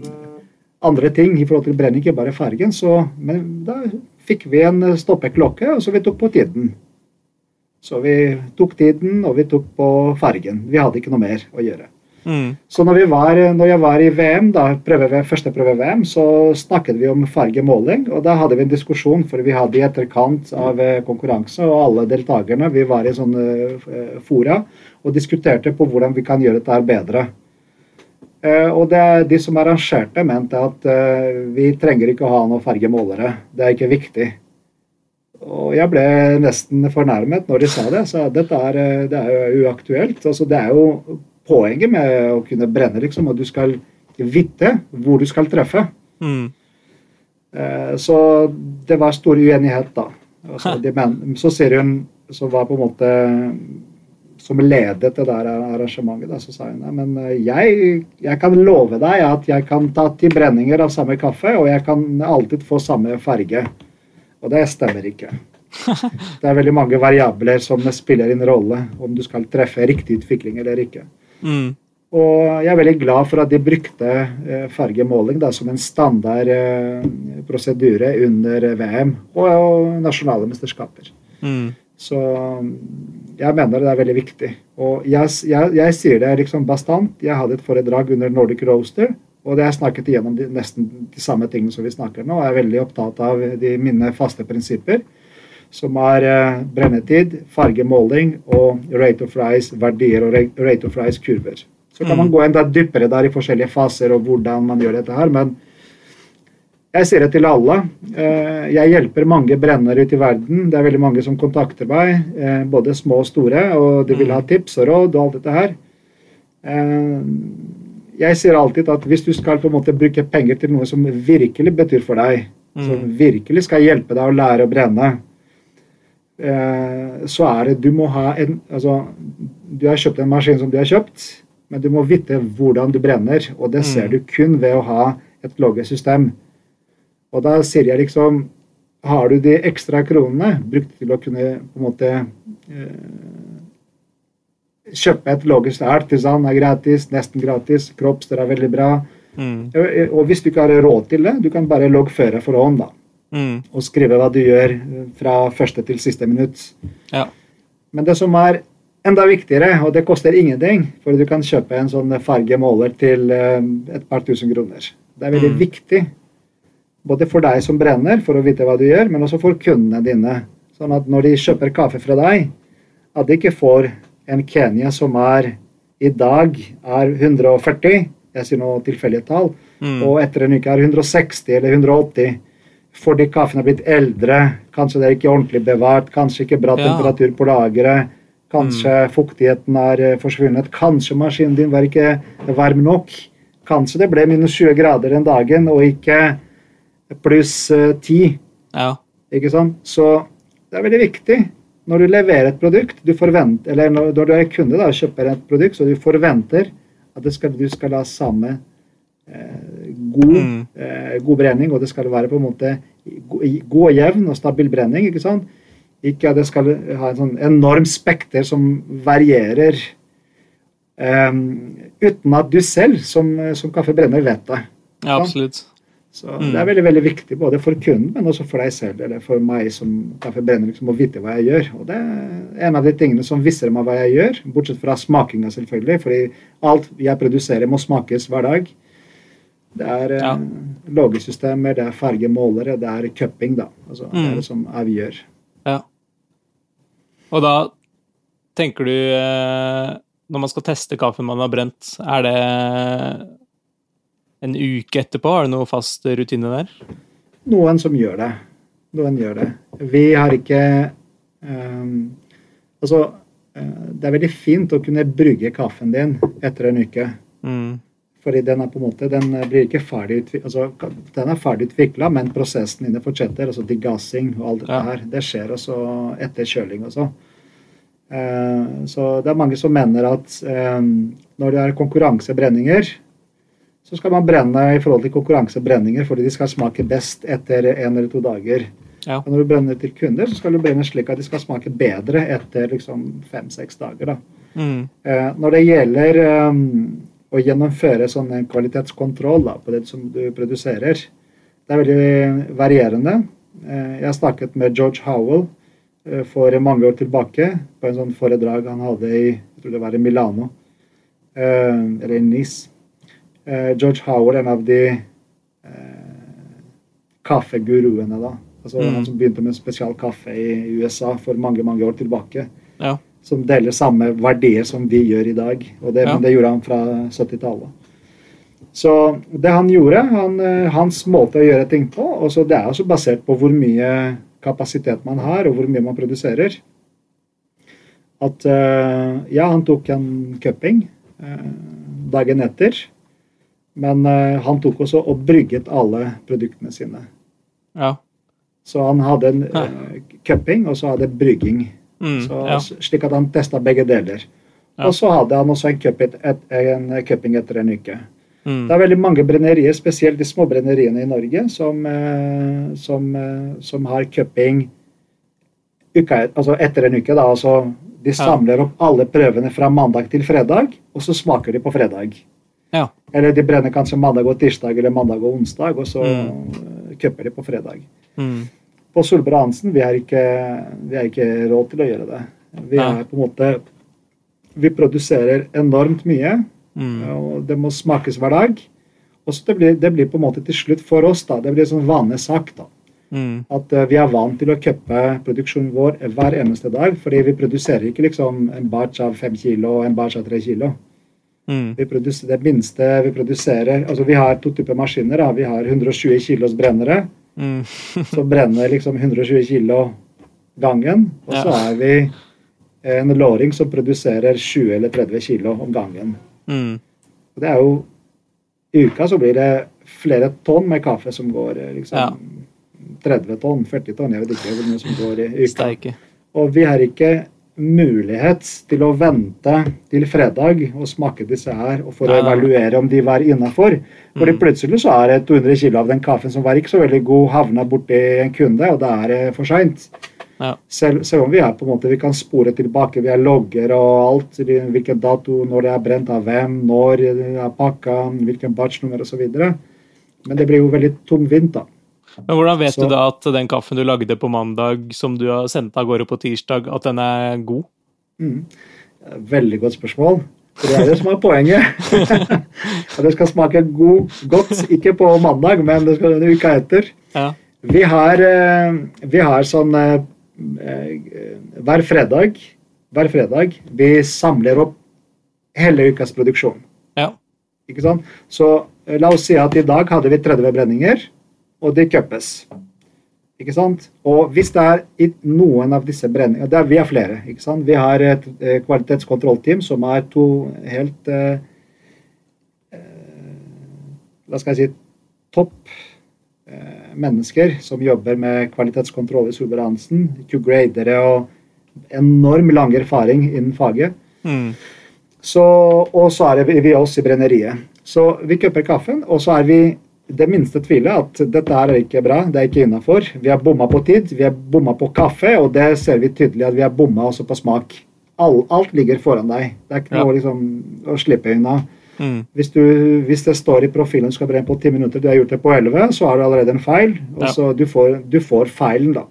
andre ting i forhold til brenning, ikke bare fargen. Så, men da fikk vi en stoppeklokke, og så vi tok på tiden. Så vi tok tiden, og vi tok på fargen. Vi hadde ikke noe mer å gjøre. Mm. Så når, var, når jeg var i VM, da, prøve, første prøve-VM, så snakket vi om fargemåling. Og da hadde vi en diskusjon, for vi hadde i etterkant av eh, konkurranse, og alle deltakerne vi var i sånne eh, fora og diskuterte på hvordan vi kan gjøre dette bedre. Eh, og det, de som arrangerte, mente at eh, vi trenger ikke å ha noen fargemålere. Det er ikke viktig. Og jeg ble nesten fornærmet når de sa det. Så dette er, eh, det er jo uaktuelt. Altså, det er jo poenget med å kunne brenne, liksom, at du skal vite hvor du skal treffe. Mm. Eh, Så det var stor uenighet da. Altså, de men, så ser hun som var på en måte som ledet det der arrangementet, da, så sa hun nei, men eh, jeg, jeg kan love deg at jeg kan ta ti brenninger av samme kaffe, og jeg kan alltid få samme farge. Og det stemmer ikke. Det er veldig mange variabler som spiller en rolle om du skal treffe riktig utvikling eller ikke. Mm. Og jeg er veldig glad for at de brukte eh, fargemåling da, som en standard eh, prosedyre under VM og, og nasjonale mesterskaper. Mm. Så jeg mener det er veldig viktig. Og jeg, jeg, jeg sier det liksom bastant. Jeg hadde et foredrag under Nordic Roaster, og er snakket igjennom de, nesten de samme tingene som vi snakker nå. Jeg er veldig opptatt av de, mine faste prinsipper, som er eh, brennetid, fargemåling og rate of rise verdier og rate of rise kurver. Så kan man gå enda dypere der i forskjellige faser og hvordan man gjør dette her. Men jeg sier det til alle. Eh, jeg hjelper mange brennere ute i verden. Det er veldig mange som kontakter meg, eh, både små og store, og de vil ha tips og råd og alt dette her. Eh, jeg sier alltid at hvis du skal på en måte bruke penger til noe som virkelig betyr for deg, som virkelig skal hjelpe deg å lære å brenne, så er det Du må ha en Altså, du har kjøpt en maskin som du har kjøpt men du må vite hvordan du brenner, og det ser mm. du kun ved å ha et loggesystem. Og da sier jeg liksom Har du de ekstra kronene brukt til å kunne på en måte eh, Kjøpe et loggesystem Artisan er gratis, nesten gratis. kropps, det er veldig bra. Mm. Og hvis du ikke har råd til det, du kan bare loggføre for hånd. da. Mm. Og skrive hva du gjør fra første til siste minutt. Ja. Men det som er enda viktigere, og det koster ingenting, for du kan kjøpe en sånn fargemåler til eh, et par tusen kroner. Det er veldig mm. viktig, både for deg som brenner, for å vite hva du gjør, men også for kundene dine. Sånn at når de kjøper kaffe fra deg, at de ikke får en Kenya som er i dag er 140, jeg sier nå tilfeldige tall, mm. og etter en uke er 160 eller 180 fordi kaffen er blitt eldre, kanskje det er ikke ordentlig bevart, kanskje ikke bra temperatur på lageret Kanskje mm. fuktigheten er eh, forsvunnet. Kanskje maskinen din var ikke varm nok. Kanskje det ble minus 20 grader den dagen, og ikke pluss 10. Eh, ja. Ikke sant? Så det er veldig viktig når du leverer et produkt, du forventer, eller når, du er kunde da, og kjøper et produkt, så du forventer at skal, du skal ha samme eh, god, mm. eh, god, brenning, og det skal være på en måte god og jevn og stabil brenning. ikke sant? Ikke at det skal ha en sånn enorm spekter som varierer um, uten at du selv som, som kaffebrenner vet det. Ja, absolutt. Så mm. Det er veldig veldig viktig både for kunden, men også for deg selv eller for meg som kaffebrenner liksom, å vite hva jeg gjør. Og Det er en av de tingene som viser meg hva jeg gjør, bortsett fra smakinga, selvfølgelig. fordi alt jeg produserer, må smakes hver dag. Det er ja. loggesystemer, det er fargemålere, det er cupping. da. Altså, mm. Det er mm. det som avgjør. Ja. Og da tenker du eh, Når man skal teste kaffen man har brent, er det en uke etterpå? Har du noe fast rutine der? Noen som gjør det. Noen gjør det. Vi har ikke um, Altså, eh, det er veldig fint å kunne brygge kaffen din etter en uke. Mm. Fordi den er på en måte, den blir ikke ferdig altså, Den er ferdig utvikla, men prosessen inne fortsetter. altså Degassing og alt ja. her. Det skjer også etter kjøling også. Uh, så det er mange som mener at um, når det er konkurransebrenninger, så skal man brenne i forhold til konkurransebrenninger fordi de skal smake best etter en eller to dager. Ja. Og når du brenner til kunder, så skal du brenne slik at de skal smake bedre etter liksom fem-seks dager. Mm. Uh, når det gjelder um, å gjennomføre sånn en kvalitetskontroll da, på det som du produserer. Det er veldig varierende. Eh, jeg har snakket med George Howell eh, for mange år tilbake på en sånn foredrag han hadde i jeg tror det var i Milano, eh, eller i Nice. George Howell, en av de kaffeguruene, da. Altså mm. Han som begynte med spesial kaffe i USA for mange mange år tilbake. Ja som deler samme verdier som vi gjør i dag. Og det, ja. Men det gjorde han fra 70-tallet. Så det han gjorde, han, eh, hans måte å gjøre ting på og så Det er også basert på hvor mye kapasitet man har, og hvor mye man produserer. At uh, Ja, han tok en cupping uh, dagen etter. Men han tok også og brygget alle produktene sine. Ja. Så han hadde en uh, cupping, og så hadde brygging. Mm, så, ja. Slik at han testa begge deler. Ja. Og så hadde han også en, cup et, cupping etter en uke. Mm. Det er veldig mange brennerier, spesielt de små brenneriene i Norge, som, eh, som, eh, som har cupping altså etter en uke. Da, altså De samler opp alle prøvene fra mandag til fredag, og så smaker de på fredag. Ja. Eller de brenner kanskje mandag og tirsdag eller mandag og onsdag, og så Mm. mm. de på fredag. Mm. På Solberg Hansen vi har ikke, vi har ikke råd til å gjøre det. Vi er på en måte Vi produserer enormt mye, Mm. og det må smakes hver dag. Og så det blir, det blir på en måte til slutt for oss, da. Det blir en sånn vanesak, da. Mm. At uh, vi er vant til å cuppe produksjonen vår hver eneste dag. Fordi vi produserer ikke liksom en batch av fem kilo og en batch av tre kilo. Mm. Vi produserer det minste vi produserer Altså vi har to typer maskiner. da. Vi har 120 kilos brennere Mm. så brenner liksom 120 kilo gangen. Og så er vi en låring som produserer 20 eller 30 kilo om gangen. Mm. Det er jo I uka så blir det flere tonn med kaffe som går eh, liksom Ja. 30 tonn, 40 tonn, jeg vet ikke hvor mye som går i uka. Steike. Og vi har ikke mulighet til å vente til fredag og smake disse her og for å evaluere om de var innafor. Fordi Mm. plutselig så er det 200 kilo av den kaffen som var ikke så veldig god, havna borti en kunde, og da er det for seint. Ja. Selv, selv om vi er på en måte, vi kan spore tilbake, vi er logger og alt, hvilken dato, når det er brent av hvem, når det er pakka, hvilken batchnummer osv. Men det blir jo veldig tungvint, da. Men hvordan vet Så- du da at den kaffen du lagde på mandag, som du har sendt av gårde på tirsdag, at den er god? Mm. Veldig godt spørsmål. For det er det som er poenget. At det skal smake god, godt, ikke på mandag, men det skal en uke etter. Ja. Vi har, eh, vi har sånn eh, eh, Hver fredag hver fredag vi samler opp hele ukas produksjon. Ja. Ikke sant? Så la oss si at i dag hadde vi 30 brenninger, og det cuppes. Ikke sant? Og hvis det er i noen av disse brenningene det er, Vi er flere. ikke sant? Vi har et eh, kvalitetskontrollteam som er to helt eh, eh, Hva skal jeg si topp eh, mennesker som jobber med kvalitetskontroll i Solberg Q-gradere og enorm lang erfaring innen faget. Mm. Så, og så er det vi oss i brenneriet. Så vi kjøper kaffen, og så er vi det minste tvilet at dette er ikke bra, det er ikke innafor. Vi har bomma på tid, vi har bomma på kaffe, og det ser vi tydelig at vi har bomma også på smak. All, alt ligger foran deg. Det er ikke Ja. noe liksom, å slippe unna. Mm. Hvis, du, hvis det står i profilen du skal brenne på ti minutter, du har gjort det på 11, så har du allerede en feil. Og Ja. så du får, du får feilen, da.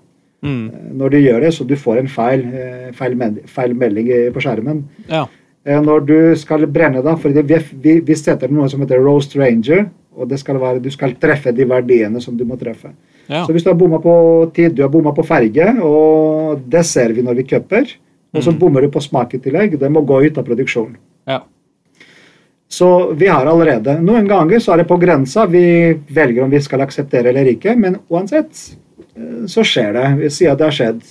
Mm. Når du gjør det, så du får en feil, eh, feil, med, feil melding på skjermen. Ja. Eh, Når du skal brenne, da, for vi, vi, vi setter noe som heter roast ranger, og det skal være, du skal treffe de verdiene som du må treffe. Ja. Så hvis du har bomma på tid, du har bomma på farge, og det ser vi når vi cuper, og så Mm. bommer du på smak i tillegg, det må gå ut av produksjon. ja. Så vi har allerede Noen ganger så er det på grensa. Vi velger om vi skal akseptere eller ikke, men uansett eh, så skjer det. Vi sier at det har skjedd.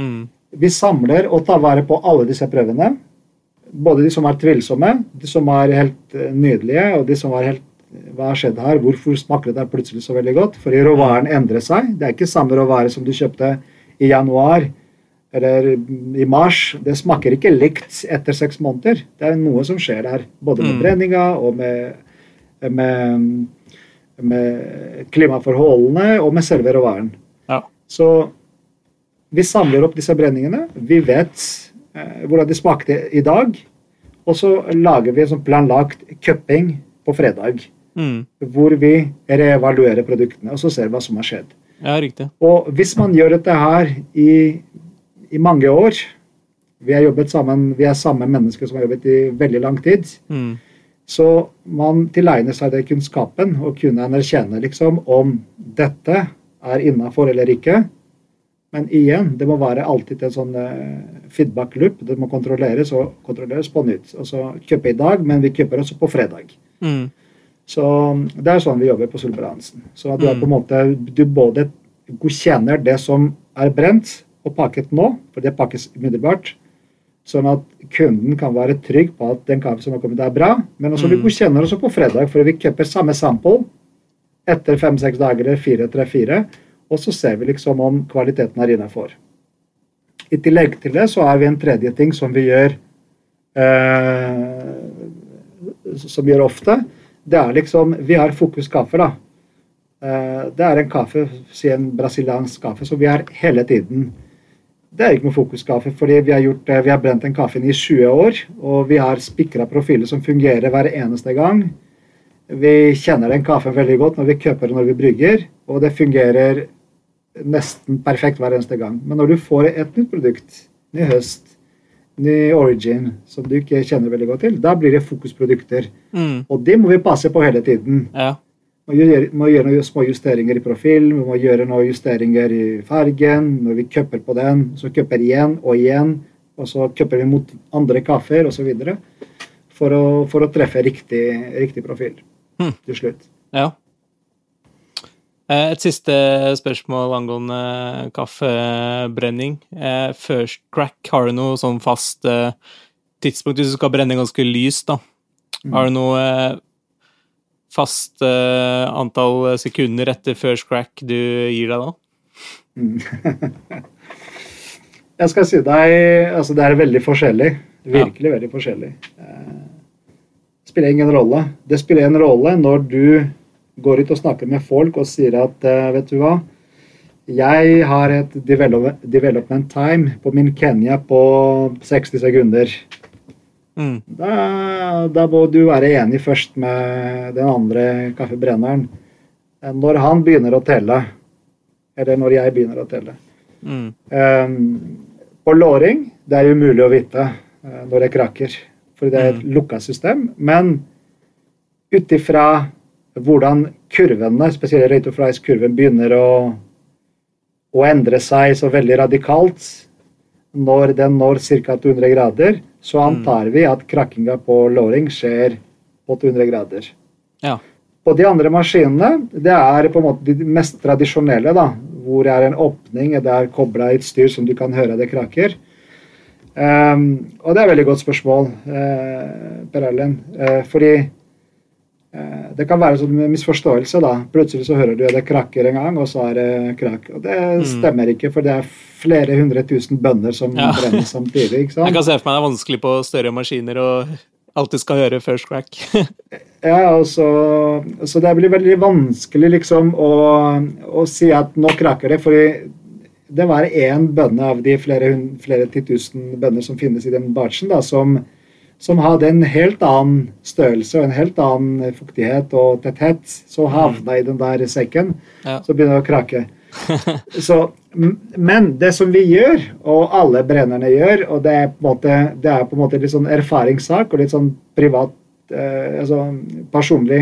Mm. Vi samler og tar vare på alle disse prøvene. Både de som er tvilsomme, de som er helt eh, nydelige, og de som er helt Hva har skjedd her? Hvorfor smaker det der plutselig så veldig godt? Fordi råvaren endrer seg. Det er ikke samme råvare som du kjøpte i januar eller i mars. Det smaker ikke likt etter seks måneder. Det er noe som skjer der. Både med Mm. brenninga og med, med, med klimaforholdene og med selve råvaren. Ja. Så vi samler opp disse brenningene. Vi vet eh, hvordan de smakte i dag. Og så lager vi en sånn planlagt cupping på fredag. Mm. Hvor vi reevaluerer produktene og så ser hva som har skjedd. ja, riktig. Og hvis man gjør dette her i, i mange år Vi har jobbet sammen, vi er samme mennesker som har jobbet i veldig lang tid. Mm. Så man tilegner seg den kunnskapen og kunne anerkjenne liksom om dette er innafor eller ikke. Men igjen, det må være alltid en sånn eh, feedback loop. Det må kontrolleres og kontrolleres på nytt. Altså kjøpe i dag, men vi kjøper også på fredag. Mm. Så det er sånn vi jobber på Solberg Så at du er Mm. på en måte Du både godkjenner det som er brent og pakket nå, for det pakkes umiddelbart. Sånn at kunden kan være trygg på at den kaffen som har kommet, er bra. Men også vi Mm. godkjenner også på fredag, for vi kjøper samme sample etter fem-seks dager, eller fire, tre, fire. Og så ser vi liksom om kvaliteten er innafor. I tillegg til det så har vi en tredje ting som vi gjør eh, Som vi gjør ofte. Det er liksom Vi har fokus kaffe, da. Eh, det er en kaffe, si en brasiliansk kaffe, som vi har hele tiden. Det er ikke noe fokuskaffe, fordi vi har, gjort, vi har brent den kaffen i 20 år. Og vi har spikra profiler som fungerer hver eneste gang. Vi kjenner den kaffen veldig godt når vi kjøper den når vi brygger, og det fungerer nesten perfekt hver eneste gang. Men når du får et nytt produkt, ny høst, ny origin, som du ikke kjenner veldig godt til, da blir det fokusprodukter. Mm. Og det må vi passe på hele tiden. Ja. Må gjøre, må gjøre noen små justeringer i profilen, vi må gjøre noen justeringer i fargen. Når vi køpper på den, så køpper igjen og igjen. Og så køpper vi mot andre kaffer osv. For, å, for å treffe riktig, riktig profil mm. til slutt. ja. Eh, Et siste spørsmål angående kaffebrenning. Eh, First crack, har du noe sånn fast eh, tidspunkt hvis du skal brenne ganske lyst, da? Har du noe eh, fast antall sekunder etter first crack du gir deg da? Jeg skal si deg altså Det er veldig forskjellig. Virkelig veldig forskjellig. Det spiller ingen rolle. Det spiller en rolle når du går ut og snakker med folk og sier at eh, vet du hva, jeg har et develop development time på min Kenya på 60 sekunder. Mm. Da, da må du være enig først med den andre kaffebrenneren. Når han begynner å telle, eller når jeg begynner å telle. Mm. Um, på låring det er umulig å vite eh, når det krakker, for det er et lukka system. Men ut ifra hvordan kurvene, spesielt rate of rise-kurven, begynner å, å endre seg så veldig radikalt når den når ca. 200 grader, så antar vi at krakkinga på låring skjer på 200 grader. Ja. På de andre maskinene, det er på en måte de mest tradisjonelle, da, hvor det er en åpning, det er kobla i et styr som du kan høre det kraker. Um, og det er et veldig godt spørsmål, uh, Per Erlend. Uh, fordi det kan være sånn misforståelse, da. Plutselig så hører du at det krakker en gang, og så er det krakk. Og det stemmer ikke, for det er flere hundre tusen bønner som Ja. brenner samtidig. ikke sant? Jeg kan se for meg det er vanskelig på større maskiner og alltid skal høre first crack. Ja, og så, så det blir veldig vanskelig liksom å, å si at nå krakker det, fordi det var én bønne av de flere, flere titusen bønner som finnes i den batchen, da, som, som hadde en helt annen størrelse og en helt annen fuktighet og tetthet. Så havna i den der sekken, Ja. så begynner det å krake. Så, men det som vi gjør, og alle brennerne gjør, og det er på en måte, det er på en måte litt sånn erfaringssak og litt sånn privat eh, altså personlig,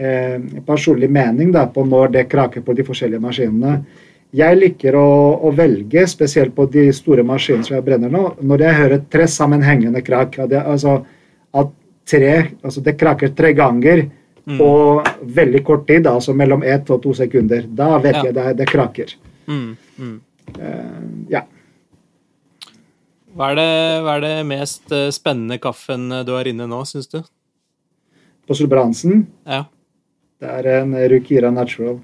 eh, personlig mening da, på når det kraker på de forskjellige maskinene. Jeg liker å, å velge, spesielt på de store maskinene som jeg brenner nå, når jeg hører tre sammenhengende krakk. at altså, at tre, altså det kraker tre ganger på veldig kort tid, altså mellom ett og to sekunder. Da vet Ja. jeg det, det kraker. Mm. Mm. Uh, ja. Hva, er det, hva er det mest eh, spennende kaffen eh, du har inne nå, syns du? På Solbransen, Ja. det er en Rukira Natural.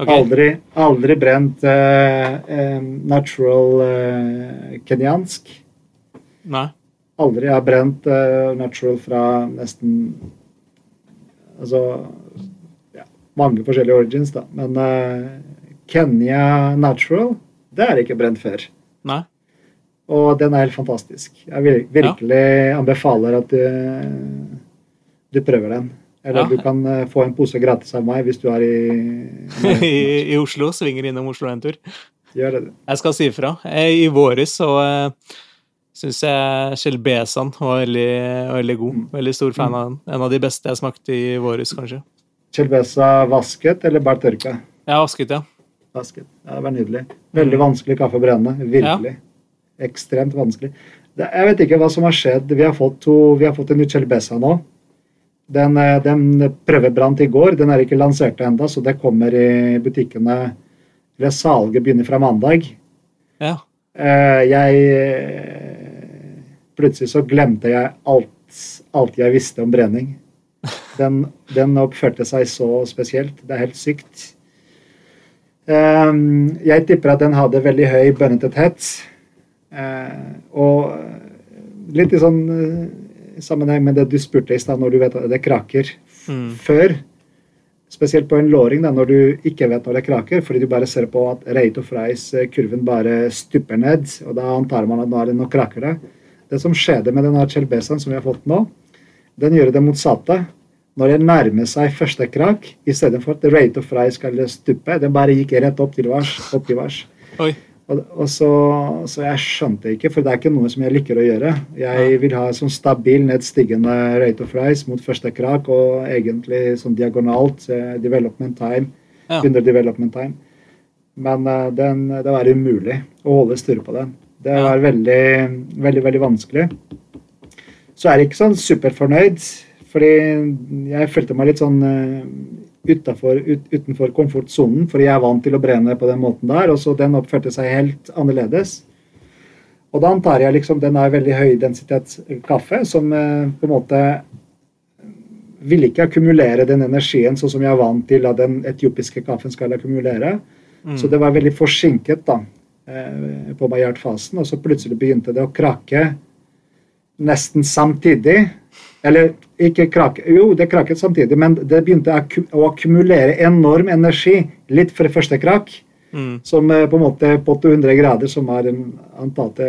Ok. Aldri, aldri brent uh, natural uh, kenyansk. Nei. Aldri. Jeg har brent uh, natural fra nesten Altså ja, mange forskjellige origins, da. Men uh, Kenya natural, det er ikke brent før. Nei. Og den er helt fantastisk. Jeg vil, virkelig anbefaler at du, du prøver den. Eller Ja. du kan eh, få en pose gratis av meg hvis du er i I, I Oslo. Svinger innom Oslo en tur. Gjør det. Jeg skal si ifra. Eh, I våres så uh, syns jeg Shelbesan var veldig, veldig god. Veldig stor fan av den. En av de beste jeg smakte i våres, kanskje. Chelbesa vasket eller bare tørka? Ja, vasket, ja. Vasket. Ja, det var nydelig. Veldig vanskelig kaffe å brenne. Virkelig. Ja. Ekstremt vanskelig. Det, jeg vet ikke hva som har skjedd. Vi har fått, to, vi har fått en ny Chelbesa nå. Den, eh, den prøvebrant i går. Den er ikke lansert ennå, så det kommer i butikkene Eller salget begynner fra mandag. Ja. Eh, jeg eh, Plutselig så glemte jeg alt, alt jeg visste om brenning. Den, den oppførte seg så spesielt. Det er helt sykt. Jeg tipper at den hadde veldig høy bønnetetthet. Og litt i sånn eh, sammenheng med det du spurte i stad, når du vet at det kraker Mm. før, Spesielt på en låring, da, når du ikke vet når det kraker, fordi du bare ser på at rate of rise-kurven bare stupper ned, og da antar man at nå, er det, noe kraker det. Det som skjedde med denne Chelbesaen som vi har fått nå, den gjør det motsatte. Når det nærmer seg første krak, i stedet for at rate of rise skal stuppe, den bare gikk rett opp til vars. Opp til vars. Oi. Og, og så, så, jeg skjønte ikke, for det er ikke noe som jeg liker å gjøre. Jeg vil ha sånn stabil nedstigende rate of rise mot første krak, og egentlig sånn diagonalt uh, development time, Ja. under development time. Men eh, den, det var umulig å holde styr på den. Det var veldig, veldig, veldig vanskelig. Så er jeg ikke sånn superfornøyd, fordi jeg følte meg litt sånn uh, utenfor, ut, utenfor komfortsonen, for jeg er vant til å brenne på den måten der, og så den oppførte seg helt annerledes. Og da antar jeg liksom den er veldig høydensitetskaffe som eh, på en måte vil ikke akkumulere den energien sånn som jeg er vant til at den etiopiske kaffen skal akkumulere. Mm. Så det var veldig forsinket da, eh, på Maillard-fasen, og så plutselig begynte det å krake nesten samtidig. Eller ikke krake, jo, det kraket samtidig, men det begynte å akkumulere enorm energi litt før første krak. Mm. Som eh, på en måte på 800 grader, som var den antatte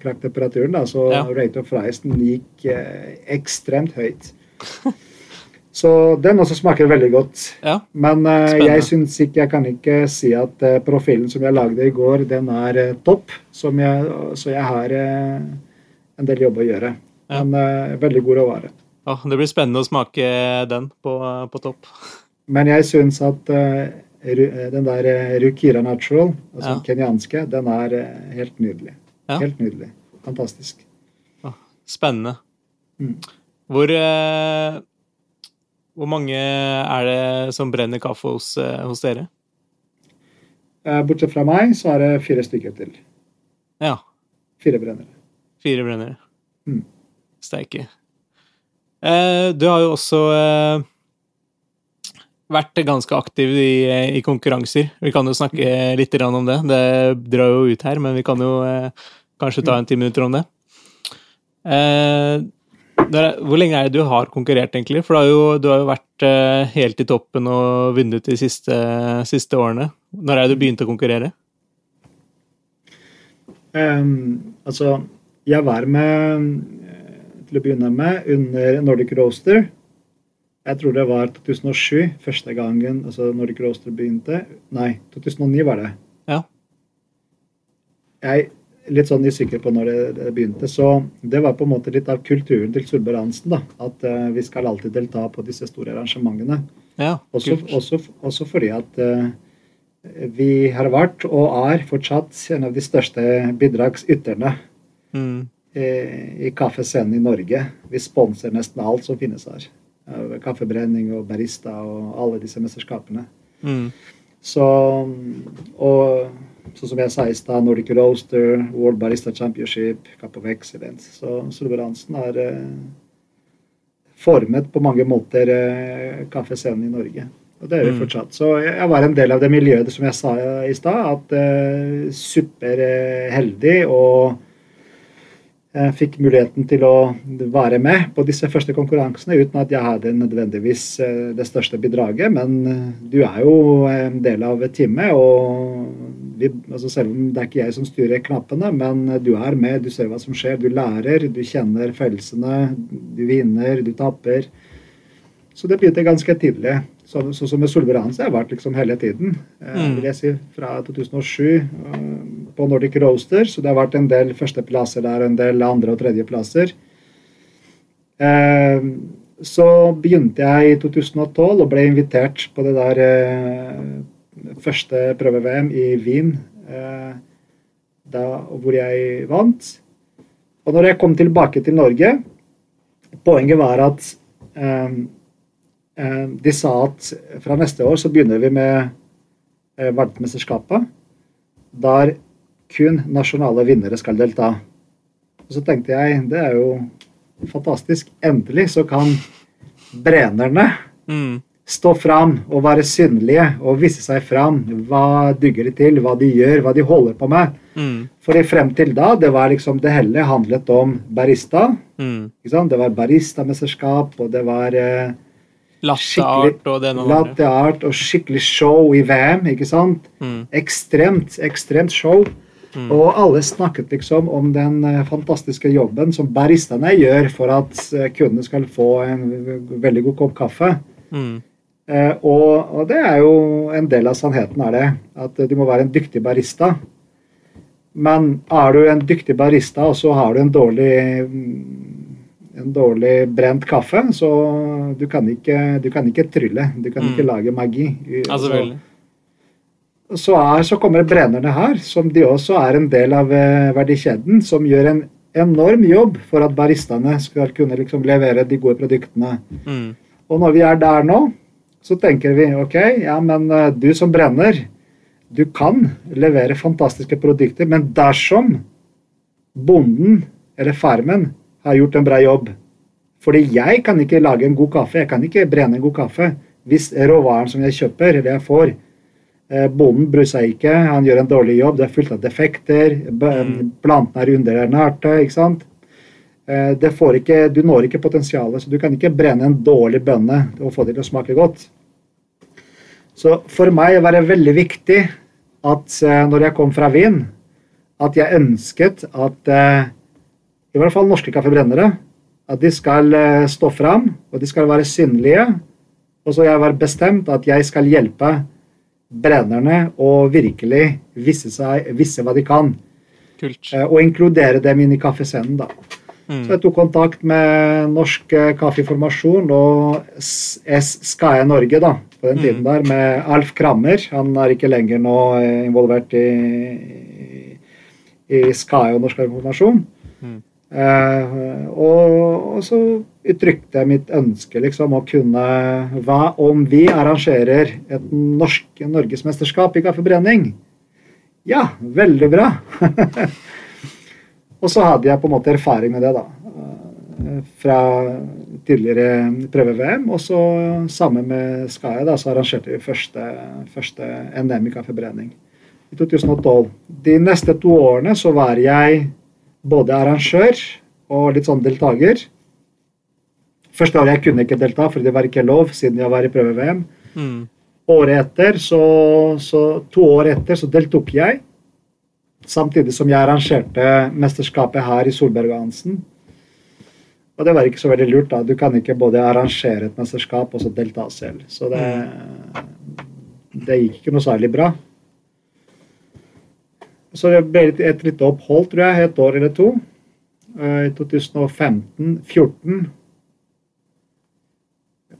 krakktemperaturen, da, så Ja. rate of rise gikk eh, ekstremt høyt. Så den også smaker veldig godt. Ja. Men eh, jeg syns ikke Jeg kan ikke si at eh, profilen som jeg lagde i går, den er eh, topp. Som jeg, så jeg har eh, en del jobb å gjøre. Ja. Men eh, veldig god råvare. Ja, det blir spennende å smake den på, på topp. Men jeg syns at eh, eh, den der Rukira Natural, altså Ja. den kenyanske, den er helt nydelig. Ja. Helt nydelig. Fantastisk. Spennende. Mm. Hvor, hvor mange er det som brenner kaffe hos, hos dere? Bortsett fra meg, så er det fire stykker til. Ja. Fire brennere. Fire brennere. Mm. Steike. Eh, du har jo også eh, vært ganske aktiv i, i konkurranser. Vi kan jo snakke litt om det. Det drar jo ut her, men vi kan jo eh, kanskje ta en ti minutter om det. Eh, hvor lenge er det du har konkurrert, egentlig? For du har jo, du har jo vært eh, helt i toppen og vunnet de siste, siste årene. Når er det du begynte å konkurrere? Um, altså, jeg var med eh, til å begynne med under Nordic Roaster. Jeg tror det var 2007 første gangen altså Nordic Roaster begynte. Nei, 2009 var det. Ja. Jeg er litt sånn usikker på når det, det begynte. Så det var på en måte litt av kulturen til Solberg Hansen. da, At uh, vi skal alltid delta på disse store arrangementene. Ja, Også, også, også fordi at uh, vi har vært og er fortsatt en av de største bidragsyterne Mm. I kaffescenen i Norge. Vi sponser nesten alt som finnes her. Kaffebrenning og barista og alle disse mesterskapene. Mm. Så, og sånn som jeg sa i stad, Nordic Roaster, World Barista Championship, Cup of Excellence. Så Solveransen har eh, formet på mange måter eh, kaffescenen i Norge. Og det er vi Mm. fortsatt. Så jeg, var en del av det miljøet som jeg sa i stad. At eh, superheldig og fikk muligheten til å være med på disse første konkurransene uten at jeg hadde nødvendigvis eh, det største bidraget. Men eh, du er jo en del av teamet, og vi, altså selv om det er ikke jeg som styrer knappene, men du er med, du ser hva som skjer, du lærer, du kjenner følelsene, du vinner, du taper. Så det begynte ganske tidlig. Sånn så, som med Solveig har jeg vært liksom hele tiden. Eh, Mm. vil jeg si, Fra 2007 eh, på Nordic Roaster, så det har vært en del førsteplasser der, en del andre- og tredjeplasser. Eh, så begynte jeg i 2012 og ble invitert på det der eh, første prøve-VM i Wien, eh, da, hvor jeg vant. Og når jeg kom tilbake til Norge, poenget var at de sa at fra neste år så begynner vi med verdensmesterskapet, der kun nasjonale vinnere skal delta. Og så tenkte jeg det er jo fantastisk. Endelig så kan brennerne Mm. stå fram og være synlige og vise seg fram. Hva dugger de til, hva de gjør, hva de holder på med. Mm. Fordi frem til da, det var liksom det hele handlet om barista. Mm. Det var baristamesterskap, og det var eh, Latteart og det og skikkelig show i VM, ikke sant? Mm. Ekstremt, ekstremt show. Og alle snakket liksom om den eh, fantastiske jobben som baristene gjør for at eh, kundene skal få en veldig god kopp kaffe. Mm. Eh, og, og det er jo en del av sannheten, er det. At du må være en dyktig barista. Men er du en dyktig barista, og så har du en dårlig mm, en dårlig brent kaffe, så du kan ikke, du kan ikke trylle. Du kan Mm. ikke lage magi. Ja, selvfølgelig. Så, er, så kommer brennerne her, som de også er en del av eh, verdikjeden, som gjør en enorm jobb for at baristaene skal kunne liksom levere de gode produktene. Mm. Og når vi er der nå, så tenker vi ok, ja, men eh, du som brenner, du kan levere fantastiske produkter, men dersom bonden eller farmen har gjort en bra jobb Fordi jeg kan ikke lage en god kaffe, jeg kan ikke brenne en god kaffe hvis råvaren som jeg kjøper, eller jeg får Bonden bryr seg ikke, han gjør en dårlig jobb, det er fullt av defekter, Mm. plantene er underernærte, ikke sant. Eh, Det får ikke, du når ikke potensialet, så du kan ikke brenne en dårlig bønne og få det til å smake godt. Så for meg var det veldig viktig at eh, når jeg kom fra Wien, at jeg ønsket at eh, i hvert fall norske kaffebrennere at de skal eh, stå fram, og de skal være synlige. Og så jeg var bestemt at jeg skal hjelpe brennerne å virkelig visse, seg, visse hva de kan, Kult. eh, og inkludere dem inn i kaffescenen. da. Mm. Så jeg tok kontakt med Norsk eh, Kaffeformasjon og S S Norge da, på den tiden der, med Alf Krammer. Han er ikke lenger nå eh, involvert i, i, i og Norsk Kaffeformasjon. Mm. Eh, og, så uttrykte jeg mitt ønske liksom å kunne Hva om vi arrangerer et norsk norgesmesterskap i kaffebrenning? Ja, veldig bra. Og så hadde jeg på en måte erfaring med det, da. eh, Fra tidligere prøve-VM. Og så sammen med Skaia så arrangerte vi første, første NM i kaffebrenning i 2012. De neste to årene så var jeg både arrangør og litt sånn deltaker. Første året jeg kunne ikke delta, for det var ikke lov siden jeg var i prøve-VM. Mm. Året etter, så, så to år etter, så deltok jeg. Samtidig som jeg arrangerte mesterskapet her i Solberg-Hansen. Og det var ikke så veldig lurt. da. Du kan ikke både arrangere et mesterskap og så delta selv. Så det, det gikk ikke noe særlig bra. Så det ble et, lite opphold, tror jeg, et år eller to. Eh, I 2015-14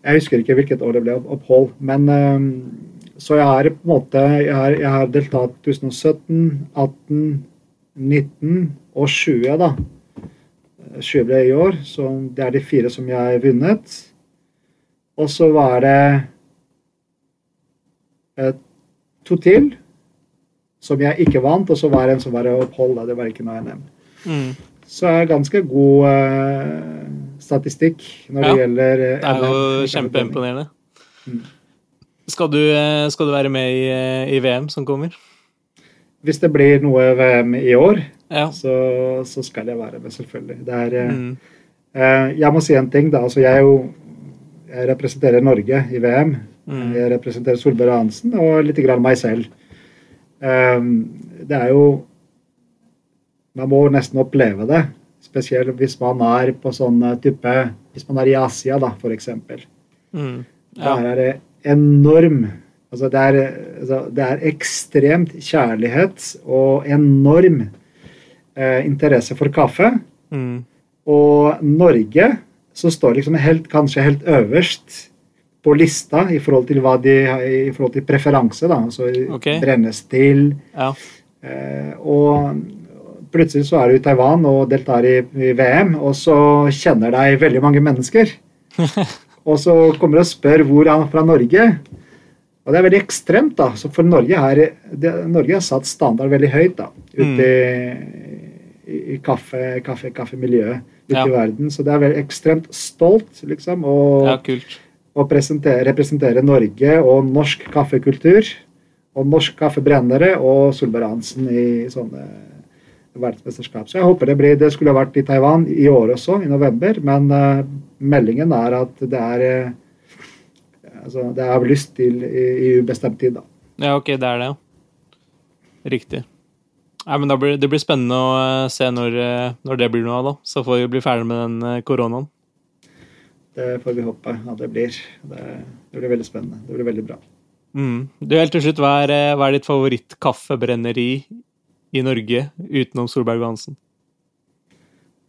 Jeg husker ikke hvilket år det ble opphold, men eh, så jeg har på en måte Jeg har, jeg har deltatt 2017, 18, 19 og 20, da. 20 ble i år, så det er de fire som jeg har vunnet. Og så var det eh, to til som jeg ikke vant, og så var det en som var opphold. Det var ikke noe NM. Mm. Så er det ganske god uh, statistikk når det gjelder eh, Det er jo kjempeimponerende. Mm. Skal du, eh, skal du være med i, i VM som kommer? Hvis det blir noe VM i år, Ja. så, så skal jeg være med, selvfølgelig. Det er, Mm. uh, jeg må si en ting, da. Altså, jeg, jo, jeg representerer Norge i VM. Mm. Jeg representerer Solberg Hansen og litt grann meg selv. Eh, det er jo Man må nesten oppleve det. Spesielt hvis man er på sånn type Hvis man er i Asia, da, eksempel. Mm. Ja. Der er det enorm altså det, er, altså det er ekstremt kjærlighet og enorm eh, interesse for kaffe. Mm. Og Norge så står liksom helt, kanskje helt øverst på lista i forhold til hva de i forhold til preferanse. da, altså brennes til ja. Eh, og plutselig så er du i Taiwan og deltar i, i VM, og så kjenner deg veldig mange mennesker. og så kommer du og spør hvor han fra Norge. Og det er veldig ekstremt, da. Så for Norge har det, Norge har satt standard veldig høyt da, ute i, i kaffe, kaffe, kaffemiljøet ute Ja. i verden. Så det er veldig ekstremt stolt, liksom. Og, ja, kult. Å presentere, representere Norge og norsk kaffekultur. Og norsk kaffebrennere og Solberg Hansen i sånne verdensmesterskap. Så jeg håper det blir Det skulle vært i Taiwan i år også, i november, men uh, meldingen er at det er uh, altså, det er lyst til i, i ubestemt tid, da. Ja, ok, det er det, ja. Riktig. Nei, men blir, Det blir spennende å eh, se når, når, det blir noe av, da. Så får vi bli ferdig med den koronaen. Det får vi håpe at det blir. Det, det blir veldig spennende. Det blir veldig bra. Mm. Du, helt til slutt, hva er, hva er ditt favorittkaffebrenneri i Norge utenom Solberg og Hansen?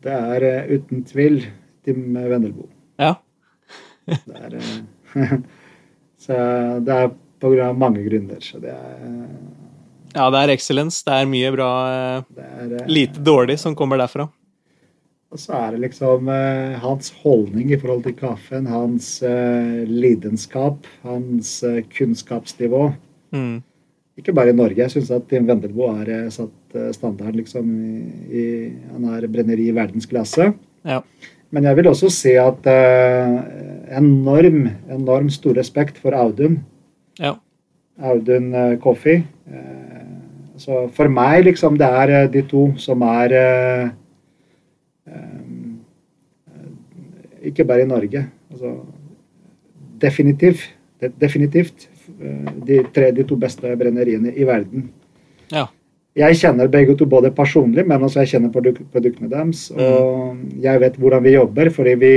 Det er uten tvil Tim Vendelbo. Ja. det er, så det er på grunn av mange grunner. Så det er Ja, det er excellence. Det er mye bra det er, Lite dårlig som kommer derfra. Og så er det liksom eh, hans holdning i forhold til kaffen, hans eh, lidenskap, hans eh, kunnskapsnivå. Mm. Ikke bare i Norge. Jeg syns at Tim Wendelboe har satt standard liksom i, i, Han er brenneri i verdensklasse. Ja. Men jeg vil også si at enorm, enorm stor respekt for Audun. Ja. Audun Coffee. så for meg, liksom, det er de to som er ikke bare i Norge. Altså, definitivt, definitivt eh, de, tre, de to beste brenneriene i verden. Ja. Jeg kjenner begge to både personlig, men også jeg kjenner produk produktene deres. Mm. Og jeg vet hvordan vi jobber, fordi vi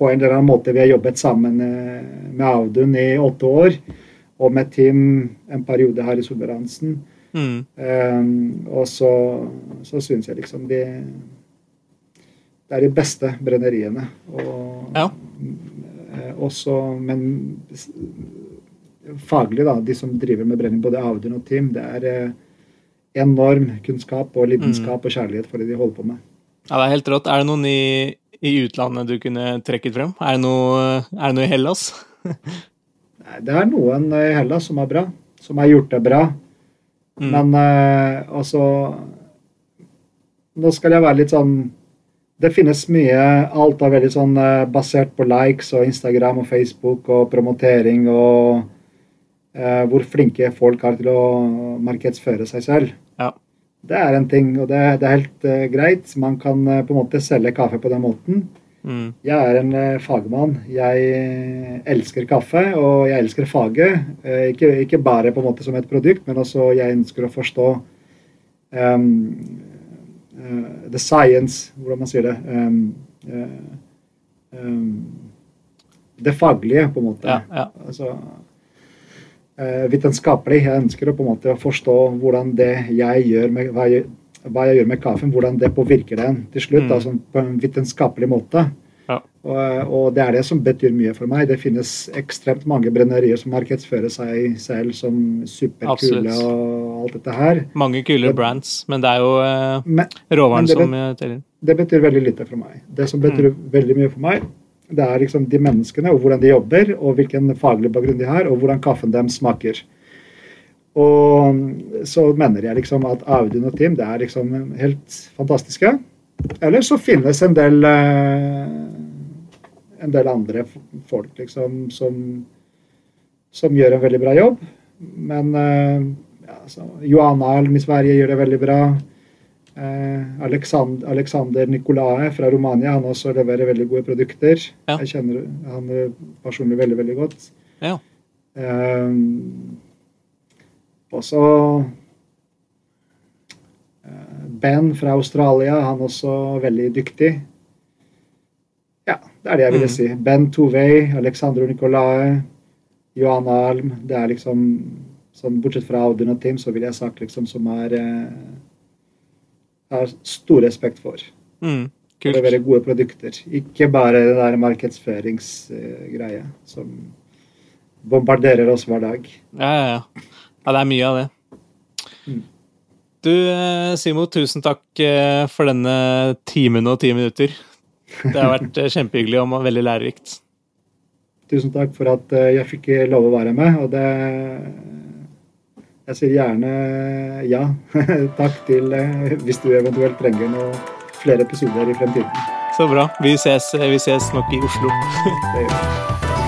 på en eller annen måte vi har jobbet sammen eh, med Audun i åtte år. Og med Tim en periode her i Solberg-Hansen. Mm. Um, og så, så syns jeg liksom de det er de beste brenneriene. Og, ja. Eh, også, men faglig, da, de som driver med brenning, både Audun og Team, det er eh, enorm kunnskap og lidenskap mm. og kjærlighet for det de holder på med. Ja, det er helt rått. Er det noen i, i utlandet du kunne trekket frem? Er det noe, er det noe i Hellas? Nei, det er noen i Hellas som er bra. Som har gjort det bra. Mm. Men altså Nå skal jeg være litt sånn det finnes mye. Alt er veldig sånn uh, basert på likes og Instagram og Facebook og promotering og uh, hvor flinke folk er til å markedsføre seg selv. Ja. Det er en ting, og det, det er helt uh, greit. Man kan på en måte selge kaffe på den måten. Mm. Jeg er en fagmann. Jeg elsker kaffe, og jeg elsker faget. Ikke, ikke, bare på en måte som et produkt, men også jeg ønsker å forstå um, uh, the science Hvordan man sier det. Um, um, det faglige, på en måte. Ja, ja. Altså, uh, vitenskapelig. Jeg ønsker å på en måte forstå hvordan det jeg gjør med hva jeg, hva jeg gjør med kaffen, hvordan det påvirker den til slutt. Mm. Altså på en vitenskapelig måte. Og, og, det er det som betyr mye for meg. Det finnes ekstremt mange brennerier som markedsfører seg selv som superkule og alt dette her. Mange kule det, brands, men det er jo eh, råvaren som teller. Det betyr veldig lite for meg. Det som betyr mm. veldig mye for meg, det er liksom de menneskene og hvordan de jobber, og hvilken faglig bakgrunn de har, og hvordan kaffen dem smaker. Og så mener jeg liksom at Audun og Tim det er liksom helt fantastiske. Eller så finnes en del uh, en del andre folk liksom, som, som gjør en veldig bra jobb. Men ja, ja, Johanna Alm i Sverige gjør det veldig bra. Uh, Alexander, Alexander Nicolae fra Romania han også leverer veldig gode produkter. Ja. Jeg kjenner han personlig veldig, veldig godt. Ja. Uh, også Ben fra Australia, han er også veldig dyktig. Ja, Det er det jeg ville mm. si. Ben Tovey, Alexandro Nicolae, Johan Alm. Det er liksom sånn, Bortsett fra Audun og Tim, så ville jeg sagt liksom som er eh, har stor respekt for. Mm, kult. For å være gode produkter. Ikke bare det der markedsføringsgreia som bombarderer oss hver dag. Ja, ja, ja. ja det er mye av det. Du, eh, Simo, tusen takk eh, for denne timen og ti minutter. Det har vært eh, kjempehyggelig og veldig lærerikt. Tusen takk for at jeg fikk lov å være med. Og det Jeg sier gjerne ja. takk til hvis du eventuelt trenger noen flere episoder i fremtiden. Så bra. Vi ses, vi ses nok i Oslo. det gjør vi.